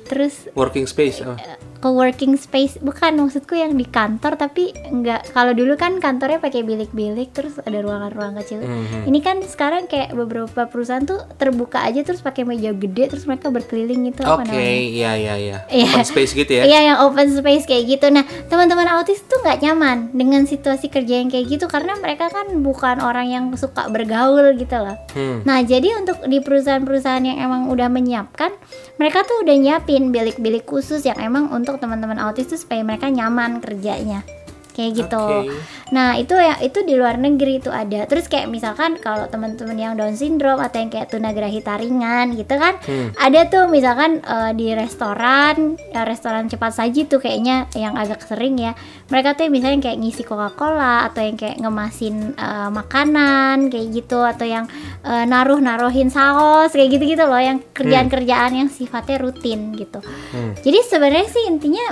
terus Working space. oh. Co-working space bukan maksudku yang di kantor tapi nggak kalau dulu kan kantornya pakai bilik-bilik terus ada ruangan-ruangan kecil Mhm. ini kan sekarang kayak beberapa perusahaan tuh terbuka aja terus pakai meja gede terus mereka berkeliling itu apa Oke, namanya iya iya iya. Iya. Open space gitu ya. Iya yang open space kayak gitu. Nah teman-teman autis tuh nggak nyaman dengan situasi kerja yang kayak gitu karena mereka kan bukan orang yang suka bergaul gitu loh. Hmm. Nah jadi untuk di perusahaan-perusahaan yang emang udah menyiapkan, mereka tuh udah nyiapin bilik-bilik khusus yang emang untuk teman-teman autis tuh supaya mereka nyaman kerjanya. Kayak gitu. Oke. Nah itu ya itu di luar negeri itu ada. Terus kayak misalkan kalau teman-teman yang Down syndrome atau yang kayak tunagrahita ringan gitu kan, Hmm. ada tuh misalkan eh, di restoran, ya, restoran cepat saji tuh kayaknya yang agak sering ya. Mereka tuh misalnya kayak ngisi Coca-Cola atau yang kayak ngemasin eh, makanan kayak gitu atau yang eh, naruh-naruhin saus kayak gitu-gitu loh yang kerjaan-kerjaan yang sifatnya rutin gitu. Hmm. Jadi sebenarnya sih intinya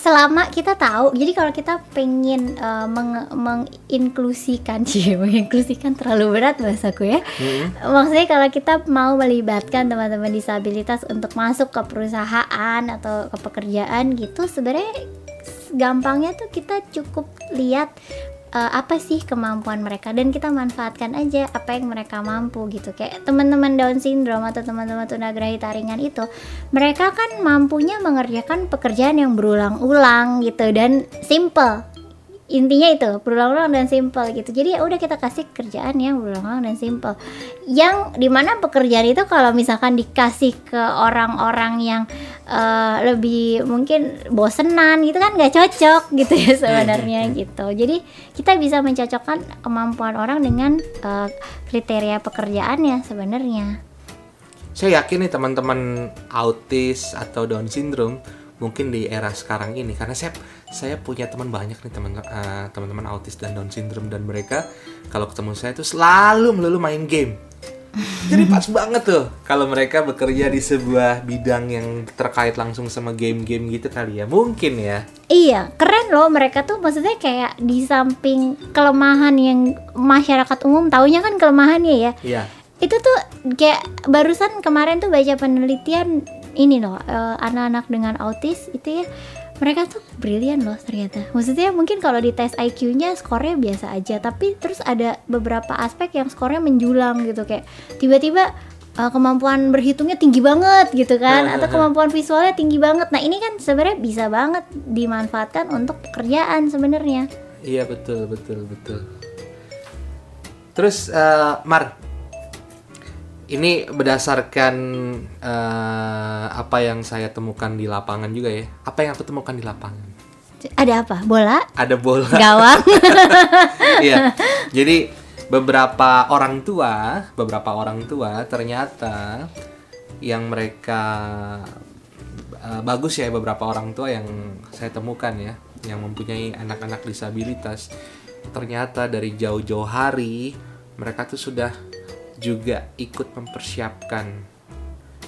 selama kita tahu jadi kalau kita pengen uh, meng- menginklusikan [LAUGHS] sih menginklusikan terlalu berat bahasaku ya Hmm. maksudnya kalau kita mau melibatkan teman-teman disabilitas untuk masuk ke perusahaan atau ke pekerjaan gitu sebenarnya gampangnya tuh kita cukup lihat uh, apa sih kemampuan mereka? Dan kita manfaatkan aja apa yang mereka mampu gitu. Kayak teman-teman Down syndrome atau teman-teman tunagrahita ringan itu mereka kan mampunya mengerjakan pekerjaan yang berulang-ulang gitu dan simple intinya itu berulang-ulang dan simple gitu. Jadi ya udah kita kasih kerjaan yang berulang-ulang dan simple. Yang di mana pekerjaan itu kalau misalkan dikasih ke orang-orang yang eh, lebih mungkin bosenan gitu kan nggak cocok gitu ya sebenarnya gitu. Jadi kita bisa mencocokkan kemampuan orang dengan eh, kriteria pekerjaannya sebenarnya. Saya yakin nih teman-teman autis atau Down syndrome mungkin di era sekarang ini karena saya saya punya teman banyak nih teman eh, teman-teman autis dan Down syndrome dan mereka kalau ketemu saya tuh selalu melulu main game. Jadi pas banget tuh kalau mereka bekerja di sebuah bidang yang terkait langsung sama game-game gitu kali ya. Mungkin ya. Iya, keren loh mereka tuh maksudnya kayak di samping kelemahan yang masyarakat umum taunya kan kelemahannya ya. Iya. Itu tuh kayak barusan kemarin tuh baca penelitian ini loh eh, anak-anak dengan autis itu ya mereka tuh brilian loh ternyata. Maksudnya mungkin kalau di tes IQ-nya skornya biasa aja, tapi terus ada beberapa aspek yang skornya menjulang gitu kayak tiba-tiba eh, kemampuan berhitungnya tinggi banget gitu kan atau kemampuan visualnya tinggi banget. Nah, ini kan sebenarnya bisa banget dimanfaatkan untuk pekerjaan sebenarnya. Iya betul betul betul. Terus eh, Mar, ini berdasarkan eh, apa yang saya temukan di lapangan juga ya. Apa yang aku temukan di lapangan? Ada apa? Bola? Ada bola. Gawang? [LAUGHS] Iya. Jadi beberapa orang tua, beberapa orang tua ternyata yang mereka eh, bagus ya beberapa orang tua yang saya temukan ya, yang mempunyai anak-anak disabilitas ternyata dari jauh-jauh hari mereka tuh sudah juga ikut mempersiapkan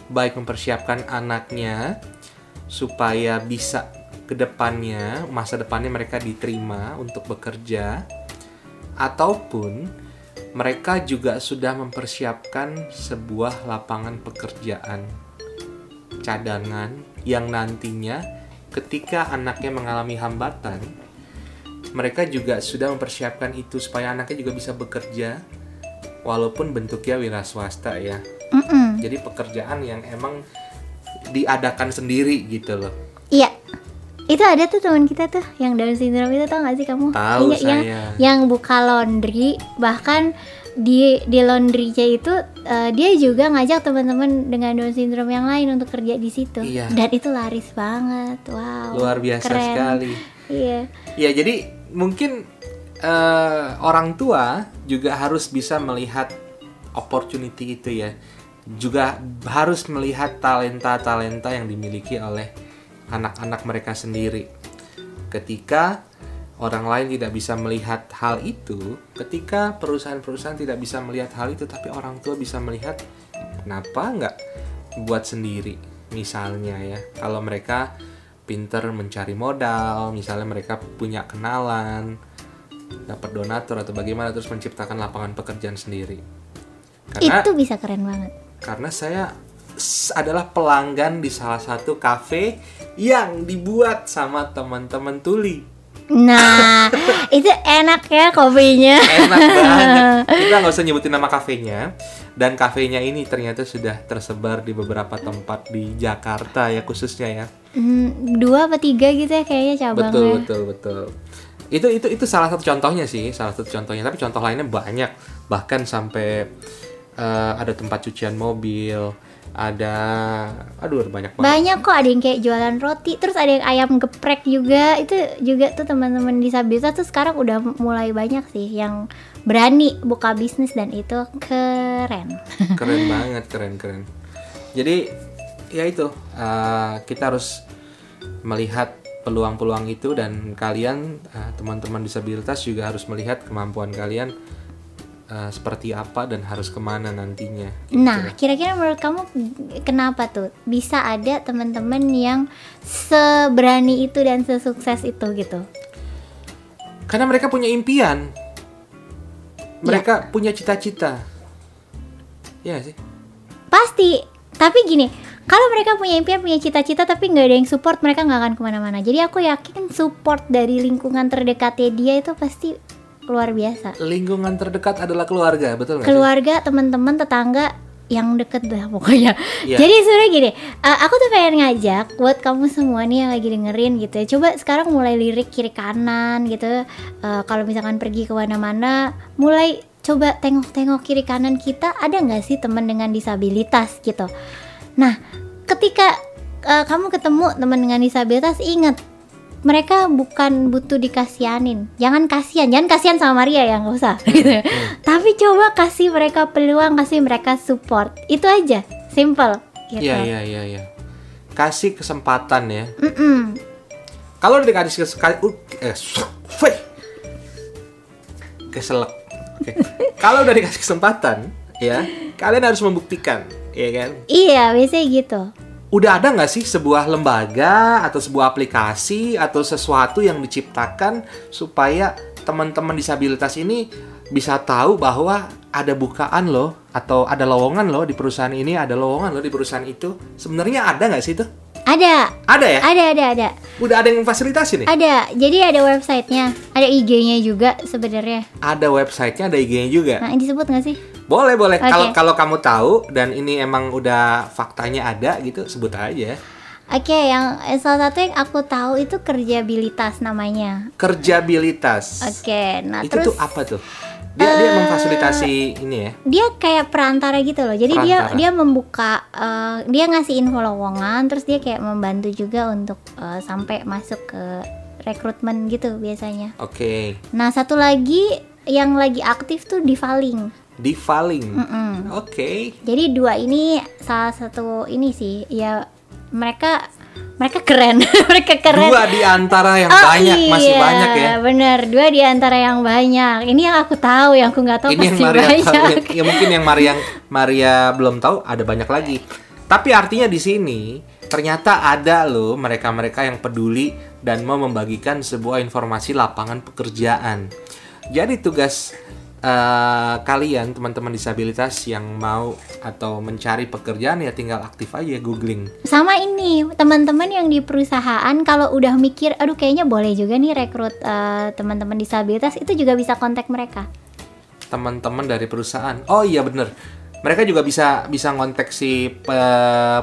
baik mempersiapkan anaknya supaya bisa ke depannya masa depannya mereka diterima untuk bekerja ataupun mereka juga sudah mempersiapkan sebuah lapangan pekerjaan cadangan yang nantinya ketika anaknya mengalami hambatan mereka juga sudah mempersiapkan itu supaya anaknya juga bisa bekerja walaupun bentuknya wira swasta ya Mm-mm. jadi pekerjaan yang emang diadakan sendiri gitu loh Iya. Itu ada tuh teman kita tuh yang Down syndrome itu tau gak sih kamu? Tahu Iya, yang saya. yang buka laundry bahkan di di laundrynya itu eh, dia juga ngajak teman-teman dengan Down syndrome yang lain untuk kerja di situ. Iya. Dan itu laris banget. Wow. luar biasa keren. sekali Iya. ya jadi mungkin eh, orang tua juga harus bisa melihat opportunity itu ya. Juga harus melihat talenta-talenta yang dimiliki oleh anak-anak mereka sendiri. Ketika orang lain tidak bisa melihat hal itu ketika perusahaan-perusahaan tidak bisa melihat hal itu tapi orang tua bisa melihat kenapa nggak buat sendiri? Misalnya ya kalau mereka pinter mencari modal misalnya mereka punya kenalan dapat donatur atau bagaimana terus menciptakan lapangan pekerjaan sendiri karena Itu bisa keren banget. karena saya adalah pelanggan di salah satu kafe yang dibuat sama teman-teman tuli Nah, [LAUGHS] itu enak ya kopinya. enak banget [LAUGHS] kita nggak usah nyebutin nama kafenya dan kafenya ini ternyata sudah tersebar di beberapa tempat di Jakarta ya khususnya ya Hmm, dua apa tiga gitu ya kayaknya cabangnya. betul betul betul itu itu itu salah satu contohnya sih salah satu contohnya tapi contoh lainnya banyak bahkan sampai eh, ada tempat cucian mobil ada aduh banyak banget Banyak kok ada yang kayak jualan roti, terus ada yang ayam geprek juga. Itu juga tuh teman-teman disabilitas tuh sekarang udah mulai banyak sih yang berani buka bisnis dan itu keren. [LAUGHS] keren banget keren keren jadi ya itu eh, kita harus melihat peluang-peluang itu dan kalian eh, teman-teman disabilitas juga harus melihat kemampuan kalian eh, seperti apa dan harus ke mana nantinya gitu. Nah, kira-kira menurut kamu kenapa tuh bisa ada teman-teman yang seberani itu dan sesukses itu gitu? karena mereka punya impian mereka punya cita-cita ya sih Pasti. Tapi gini, kalau mereka punya impian, punya cita-cita, tapi nggak ada yang support, mereka nggak akan ke mana-mana. Jadi aku yakin support dari lingkungan terdekatnya dia itu pasti luar biasa. lingkungan terdekat adalah keluarga betul nggak? Keluarga, teman-teman, tetangga yang deket lah pokoknya. Iya. Jadi sebenarnya gini, uh, aku tuh pengen ngajak buat kamu semua nih yang lagi dengerin gitu ya. Coba sekarang mulai lirik kiri kanan gitu. Uh, kalau misalkan pergi ke mana-mana, mulai coba tengok-tengok kiri kanan kita ada nggak sih teman dengan disabilitas gitu. Nah, ketika uh, kamu ketemu teman dengan disabilitas, ingat mereka bukan butuh dikasihanin. Jangan kasihan, jangan kasihan sama Maria ya, nggak usah. [LAUGHS] gitu ya. Tapi coba kasih mereka peluang, kasih mereka support. Itu aja, simple. Gitu. iya iya iya iya kasih kesempatan ya Mm-mm. Kalau udah dikasih sekali, uh, eh, keselak. Oke. [LAUGHS] Kalau udah dikasih kesempatan, ya kalian harus membuktikan, ya kan? Iya, biasanya gitu. Udah ada nggak sih sebuah lembaga atau sebuah aplikasi atau sesuatu yang diciptakan supaya teman-teman disabilitas ini bisa tahu bahwa ada bukaan loh atau ada lowongan loh di perusahaan ini, ada lowongan loh di perusahaan itu. Sebenarnya ada nggak sih itu? Ada, Ada ya? ada, ada, ada. Udah ada yang fasilitasi nih? Ada. Jadi ada websitenya, ada IG-nya juga sebenarnya. Ada websitenya, ada IG-nya juga. Nah, disebut nggak sih? Boleh boleh. Kalau kalau kamu tahu dan ini emang udah faktanya ada gitu, sebut aja. Oke, yang eh, salah satu yang aku tahu itu kerjabilitas namanya. Kerjabilitas. Oke, nah Itu terus tuh apa tuh? Dia dia Eh, memfasilitasi ini ya. dia kayak perantara gitu loh. Jadi dia Perantara. dia membuka eh, dia ngasih info lowongan, terus dia kayak membantu juga untuk eh, sampai masuk ke rekrutmen gitu biasanya. Oke. Nah, satu lagi yang lagi aktif tuh Divaling. Divaling. Mm-mm. Oke. Jadi dua ini salah satu ini sih ya mereka mereka keren, [LAUGHS] mereka keren. Dua di antara yang Oh, banyak masih iya, banyak ya. Bener, dua di antara yang banyak. Ini yang aku tahu, yang aku nggak tahu Ini yang pasti Maria banyak. tahu. Ya, ya mungkin yang Maria Maria belum tahu ada banyak lagi. Tapi artinya di sini ternyata ada loh mereka-mereka yang peduli dan mau membagikan sebuah informasi lapangan pekerjaan. Jadi tugas eh, kalian teman-teman disabilitas yang mau atau mencari pekerjaan ya tinggal aktif aja googling. Sama ini teman-teman yang di perusahaan kalau udah mikir, aduh kayaknya boleh juga nih rekrut eh, teman-teman disabilitas itu juga bisa kontak mereka. Teman-teman dari perusahaan. Oh iya bener. Mereka juga bisa bisa ngontek si pe-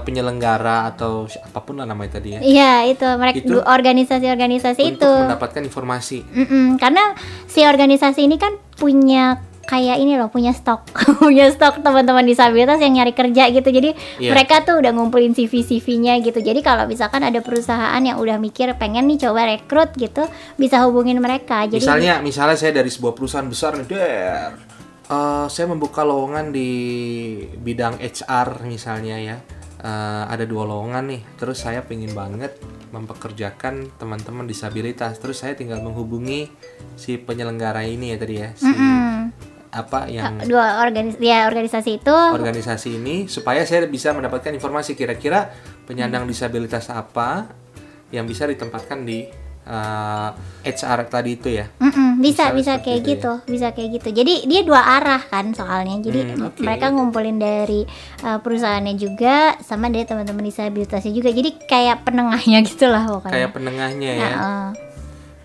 penyelenggara atau apa pun lah namanya tadi ya. Iya itu mereka Itu organisasi-organisasi untuk itu. mendapatkan informasi. Mm-mm, karena si organisasi ini kan punya kayak ini loh punya stok [LAUGHS] punya stok teman-teman disabilitas yang nyari kerja gitu jadi Iya. mereka tuh udah ngumpulin CV CV-nya gitu jadi kalau misalkan ada perusahaan yang udah mikir pengen nih coba rekrut gitu bisa hubungin mereka jadi misalnya misalnya saya dari sebuah perusahaan besar nih der eh, saya membuka lowongan di bidang HR misalnya ya. Eh, ada dua lowongan nih. Terus saya pengen banget mempekerjakan teman-teman disabilitas. Terus saya tinggal menghubungi si penyelenggara ini ya tadi ya si Mm, apa yang dua organis ya organisasi itu. organisasi ini supaya saya bisa mendapatkan informasi kira-kira penyandang disabilitas apa yang bisa ditempatkan di eh, HR tadi itu ya Mm-mm, bisa Misalnya bisa seperti kayak ya. gitu bisa kayak gitu jadi dia dua arah kan soalnya jadi Hmm, oke. mereka ngumpulin dari uh, perusahaannya juga sama dari teman-teman disabilitasnya juga jadi kayak penengahnya [LAUGHS] gitu lah pokoknya kayak penengahnya ya Heeh.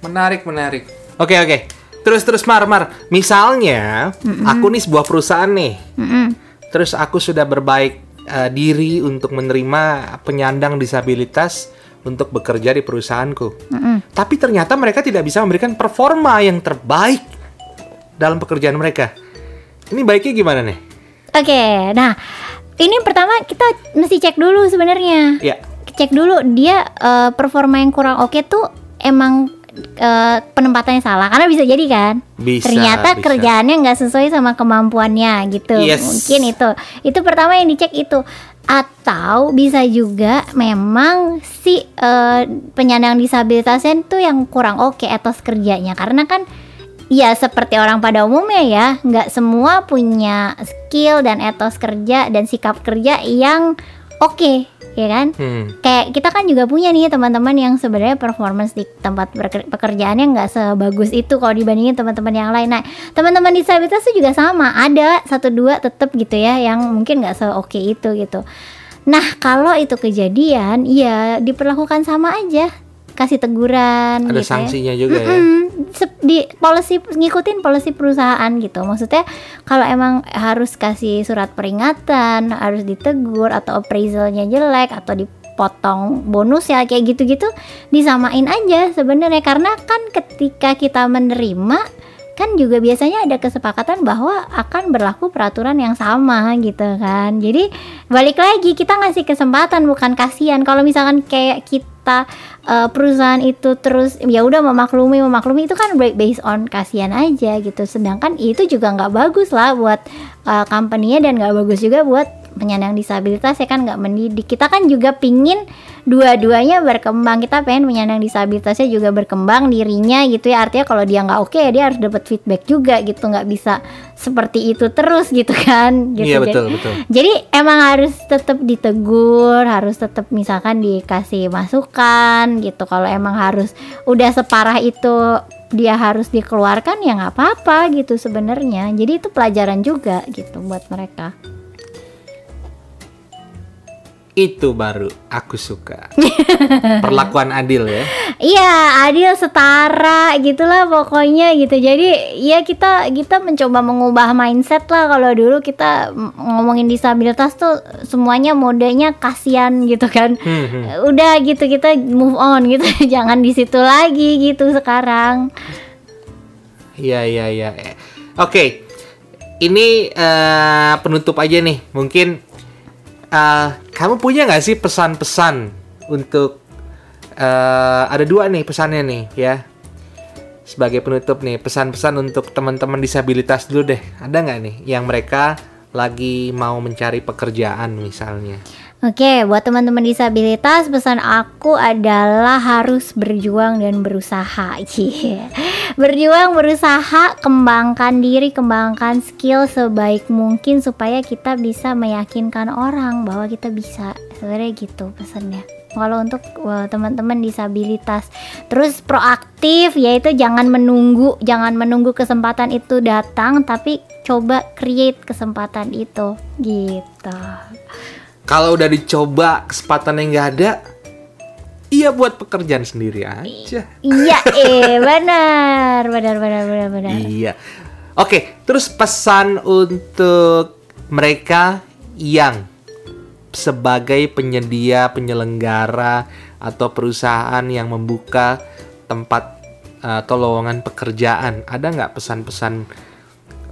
Menarik, menarik. Oke, oke. Terus, terus, Mar, Mar. Misalnya, aku nih sebuah perusahaan nih. Mm-mm. Terus aku sudah berbaik eh, diri untuk menerima penyandang disabilitas untuk bekerja di perusahaanku. Mm-mm. Tapi ternyata mereka tidak bisa memberikan performa yang terbaik dalam pekerjaan mereka. Ini baiknya gimana nih? Oke, nah ini pertama kita mesti cek dulu sebenarnya. Ya, Cek dulu dia eh, performa yang kurang oke tuh emang eh, penempatannya salah karena bisa jadi kan. Bisa, Ternyata bisa. kerjaannya nggak sesuai sama kemampuannya gitu. Yes. Mungkin itu. Itu pertama yang dicek itu. Atau bisa juga memang si eh, penyandang disabilitasnya tuh yang kurang oke etos kerjanya. Karena kan Ya seperti orang pada umumnya ya, nggak semua punya skill dan etos kerja dan sikap kerja yang oke, ya kan? hmm. Kayak kita kan juga punya nih teman-teman yang sebenarnya performance di tempat pekerjaannya nggak sebagus itu kalau dibandingin teman-teman yang lain. Nah, teman-teman disabilitas itu juga sama, ada satu dua tetap gitu ya yang mungkin nggak seoke itu gitu. Nah, kalau itu kejadian, ya diperlakukan sama aja, kasih teguran. ada gitu ya. sanksinya juga ya. Mm-mm. Sep- di policy ngikutin policy perusahaan gitu maksudnya kalau emang harus kasih surat peringatan harus ditegur atau appraisalnya jelek atau dipotong bonus ya kayak gitu-gitu disamain aja sebenarnya karena kan ketika kita menerima kan juga biasanya ada kesepakatan bahwa akan berlaku peraturan yang sama gitu kan. Jadi balik lagi kita ngasih kesempatan bukan kasihan. Kalau misalkan kayak kita eh, perusahaan itu terus ya udah memaklumi memaklumi itu kan ba- based on kasihan aja gitu. Sedangkan itu juga nggak bagus lah buat eh, company-nya dan nggak bagus juga buat penyandang disabilitas ya kan nggak mendidik kita kan juga pingin dua-duanya berkembang kita pengen penyandang disabilitasnya juga berkembang dirinya gitu ya artinya kalau dia nggak oke ya dia harus dapat feedback juga gitu nggak bisa seperti itu terus gitu kan gitu Iya Jadi- betul betul. jadi emang harus tetap ditegur, harus tetap misalkan dikasih masukan gitu. Kalau emang harus udah separah itu dia harus dikeluarkan ya nggak apa-apa gitu sebenarnya. Jadi itu pelajaran juga gitu buat mereka. Itu baru aku suka. [LAUGHS] Perlakuan adil ya. Iya adil setara gitulah pokoknya gitu. Jadi ya kita kita mencoba mengubah mindset lah kalau dulu kita ngomongin disabilitas tuh semuanya modenya kasihan gitu kan. Hmm, hmm. udah gitu kita move on gitu [LAUGHS] jangan di situ lagi gitu sekarang Iya iya iya. Oke, ini eh, penutup aja nih. Mungkin eh, kamu punya nggak sih pesan-pesan untuk eh, ada dua nih pesannya nih ya. Sebagai penutup nih pesan-pesan untuk teman-teman disabilitas dulu deh. Ada nggak nih yang mereka lagi mau mencari pekerjaan misalnya? Oke, buat teman-teman disabilitas, pesan aku adalah harus berjuang dan berusaha. Cie. [LAUGHS] Berjuang, berusaha, kembangkan diri, kembangkan skill sebaik mungkin supaya kita bisa meyakinkan orang bahwa kita bisa. Sebenarnya gitu pesannya. kalau untuk uh, teman-teman disabilitas. Terus proaktif yaitu jangan menunggu, jangan menunggu kesempatan itu datang tapi coba create kesempatan itu gitu. Kalau udah dicoba kesempatan yang nggak ada, iya buat pekerjaan sendiri aja. Iya, [LAUGHS] eh benar, benar, benar, benar, benar. Iya. Oke, terus pesan untuk mereka yang sebagai penyedia, penyelenggara atau perusahaan yang membuka tempat atau lowongan pekerjaan, ada nggak pesan-pesan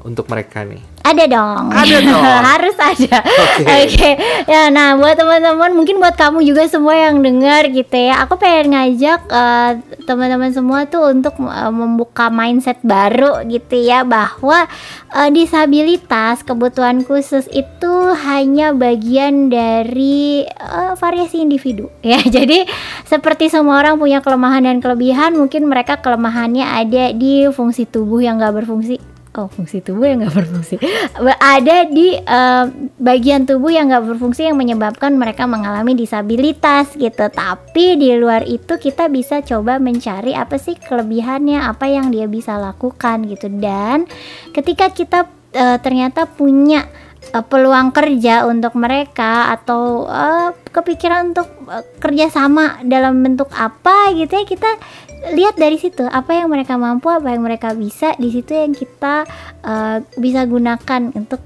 untuk mereka nih? Ada dong. Ada [LAUGHS] dong. Harus ada. Oke. Oke. Ya, nah buat teman-teman, mungkin buat kamu juga semua yang dengar gitu ya. Aku pengen ngajak eh, teman-teman semua tuh untuk eh, membuka mindset baru gitu ya bahwa eh, disabilitas, kebutuhan khusus itu hanya bagian dari eh, variasi individu [LAUGHS] ya. Jadi seperti semua orang punya kelemahan dan kelebihan, mungkin mereka kelemahannya ada di fungsi tubuh yang gak berfungsi Oh, fungsi tubuh yang nggak berfungsi. Ada di eh, bagian tubuh yang nggak berfungsi yang menyebabkan mereka mengalami disabilitas gitu. Tapi di luar itu kita bisa coba mencari apa sih kelebihannya, apa yang dia bisa lakukan gitu. Dan ketika kita eh, ternyata punya eh, peluang kerja untuk mereka atau eh, kepikiran untuk eh, kerjasama dalam bentuk apa gitu ya kita lihat dari situ apa yang mereka mampu apa yang mereka bisa di situ yang kita eh, bisa gunakan untuk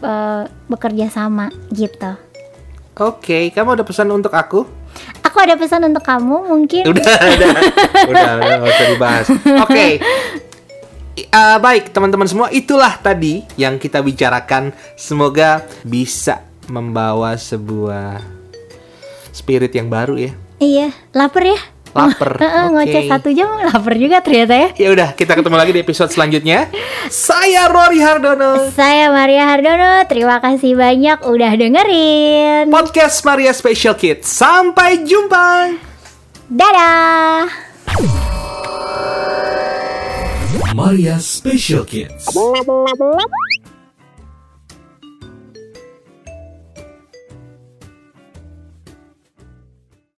eh, bekerja sama gitu Oke, kamu ada pesan untuk aku? aku ada pesan untuk kamu mungkin Udah, udah, [LAUGHS] udah, nggak usah dibahas. Oke. I- eh, baik teman-teman semua, itulah tadi yang kita bicarakan. Semoga bisa membawa sebuah spirit yang baru ya. iya lapar ya Laper. [LAUGHS] Heeh, Oke. ngoceh satu jam lapar juga ternyata ya Ya udah, kita ketemu lagi di episode selanjutnya. Saya Rory Hardono. saya Maria Hardono terima kasih banyak udah dengerin Podcast Maria Special Kids. Sampai jumpa. dadah Maria Special Kids.